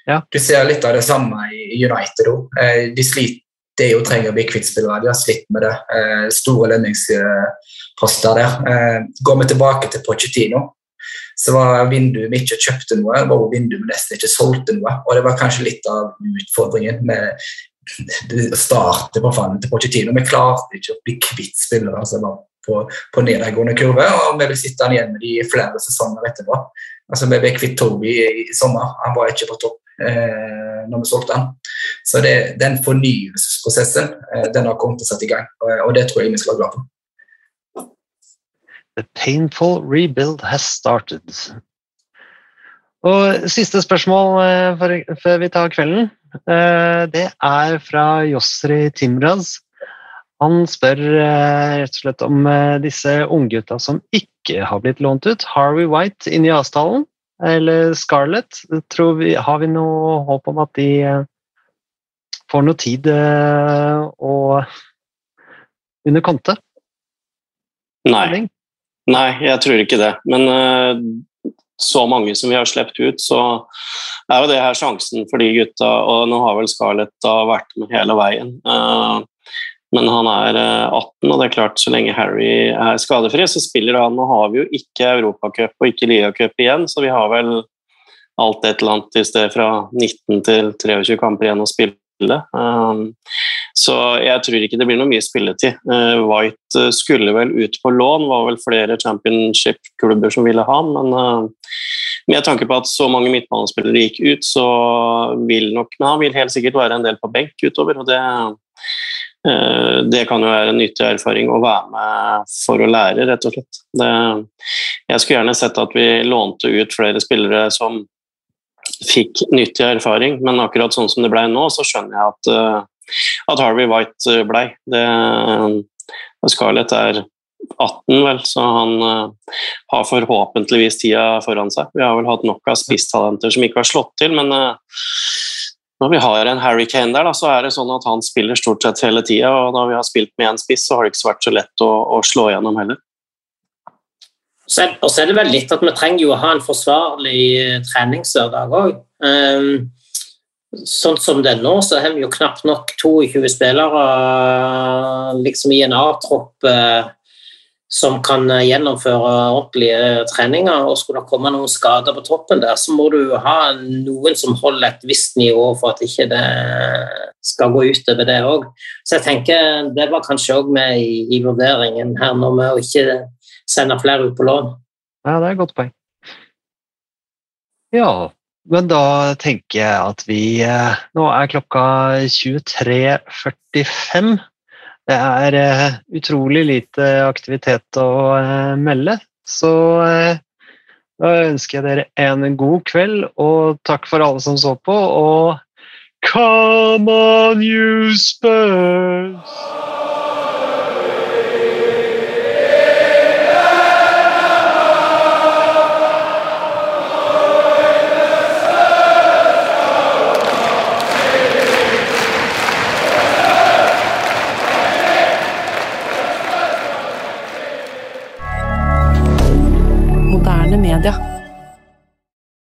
ja. du ser litt av det samme i United òg. De sliter det jo trenger å bli kvitt spillere. De har slitt med det. Eh, store lønningsposter der. Eh, går vi tilbake til Pochettino, så var vinduet vi ikke kjøpte noe, var vinduet vi nesten ikke solgte noe. Og det var kanskje litt av utfordringen med starten på fanen til Pochettino. Vi klarte ikke å bli kvitt spillere som var på, på nedadgående kurve, og vi vil sitte igjen med de flere sesonger etterpå. Altså, Vi ble kvitt Toby i, i sommer, han var ikke på topp eh, når vi solgte han. Så det, den fornyelsesprosessen eh, den har kommet til satt i gang, og, og, det tror jeg vi skal være glad for. The painful rebuild has started. Og Siste spørsmål eh, før vi tar kvelden. Eh, det er fra Josri Timraz. Han spør eh, rett og slett om eh, disse unggutta som ikke har blitt lånt ut. Harvey White inn i avtalen eller Scarlett? Vi, har vi noe håp om at de eh, får noe tid under konte? Nei. Nei, jeg tror ikke det. Men så mange som vi har sluppet ut, så er jo det her sjansen for de gutta. Og nå har vel Scarlett da vært med hele veien. Men han er 18, eh, og det er klart så lenge Harry er skadefri, så spiller han. Nå har vi jo ikke Europacup og ikke ligacup igjen, så vi har vel alt et eller annet i sted fra 19 til 23 kamper igjen å spille. Um, så jeg tror ikke det blir noe mye spilletid. Uh, White uh, skulle vel ut på lån, var vel flere championship-klubber som ville ha men med tanke på at så mange midtbanespillere gikk ut, så vil nok men han vil helt sikkert være en del på benk utover. og det Eh, det kan jo være en nyttig erfaring å være med for å lære, rett og slett. Det, jeg skulle gjerne sett at vi lånte ut flere spillere som fikk nyttig erfaring, men akkurat sånn som det ble nå, så skjønner jeg at, eh, at Harvey White ble. Det, Scarlett er 18, vel, så han uh, har forhåpentligvis tida foran seg. Vi har vel hatt nok av spisstalenter som ikke har slått til, men uh, når vi har en Harry Kane der, da, så er det sånn at han spiller stort sett hele tida. Og når vi har spilt med én spiss, så har det ikke vært så lett å, å slå gjennom heller. Og så er det vel litt at vi trenger jo å ha en forsvarlig eh, treningshverdag òg. Um, sånn som det er nå, så har vi jo knapt nok 22 spillere liksom i en A-tropp. Uh, som kan eh, gjennomføre ordentlige treninger. og Skulle det komme noen skader på toppen der, så må du ha noen som holder et visst nivå for at ikke det skal gå utover det òg. Så jeg tenker det var kanskje òg med i, i, vurderingen her nå med å ikke sende flere ut på lån. Ja, det er et godt poeng. Ja, men da tenker jeg at vi eh, Nå er klokka 23.45. Det er uh, utrolig lite aktivitet å uh, melde. Så uh, da ønsker jeg dere en god kveld, og takk for alle som så på. Og come on, you Spurs! med.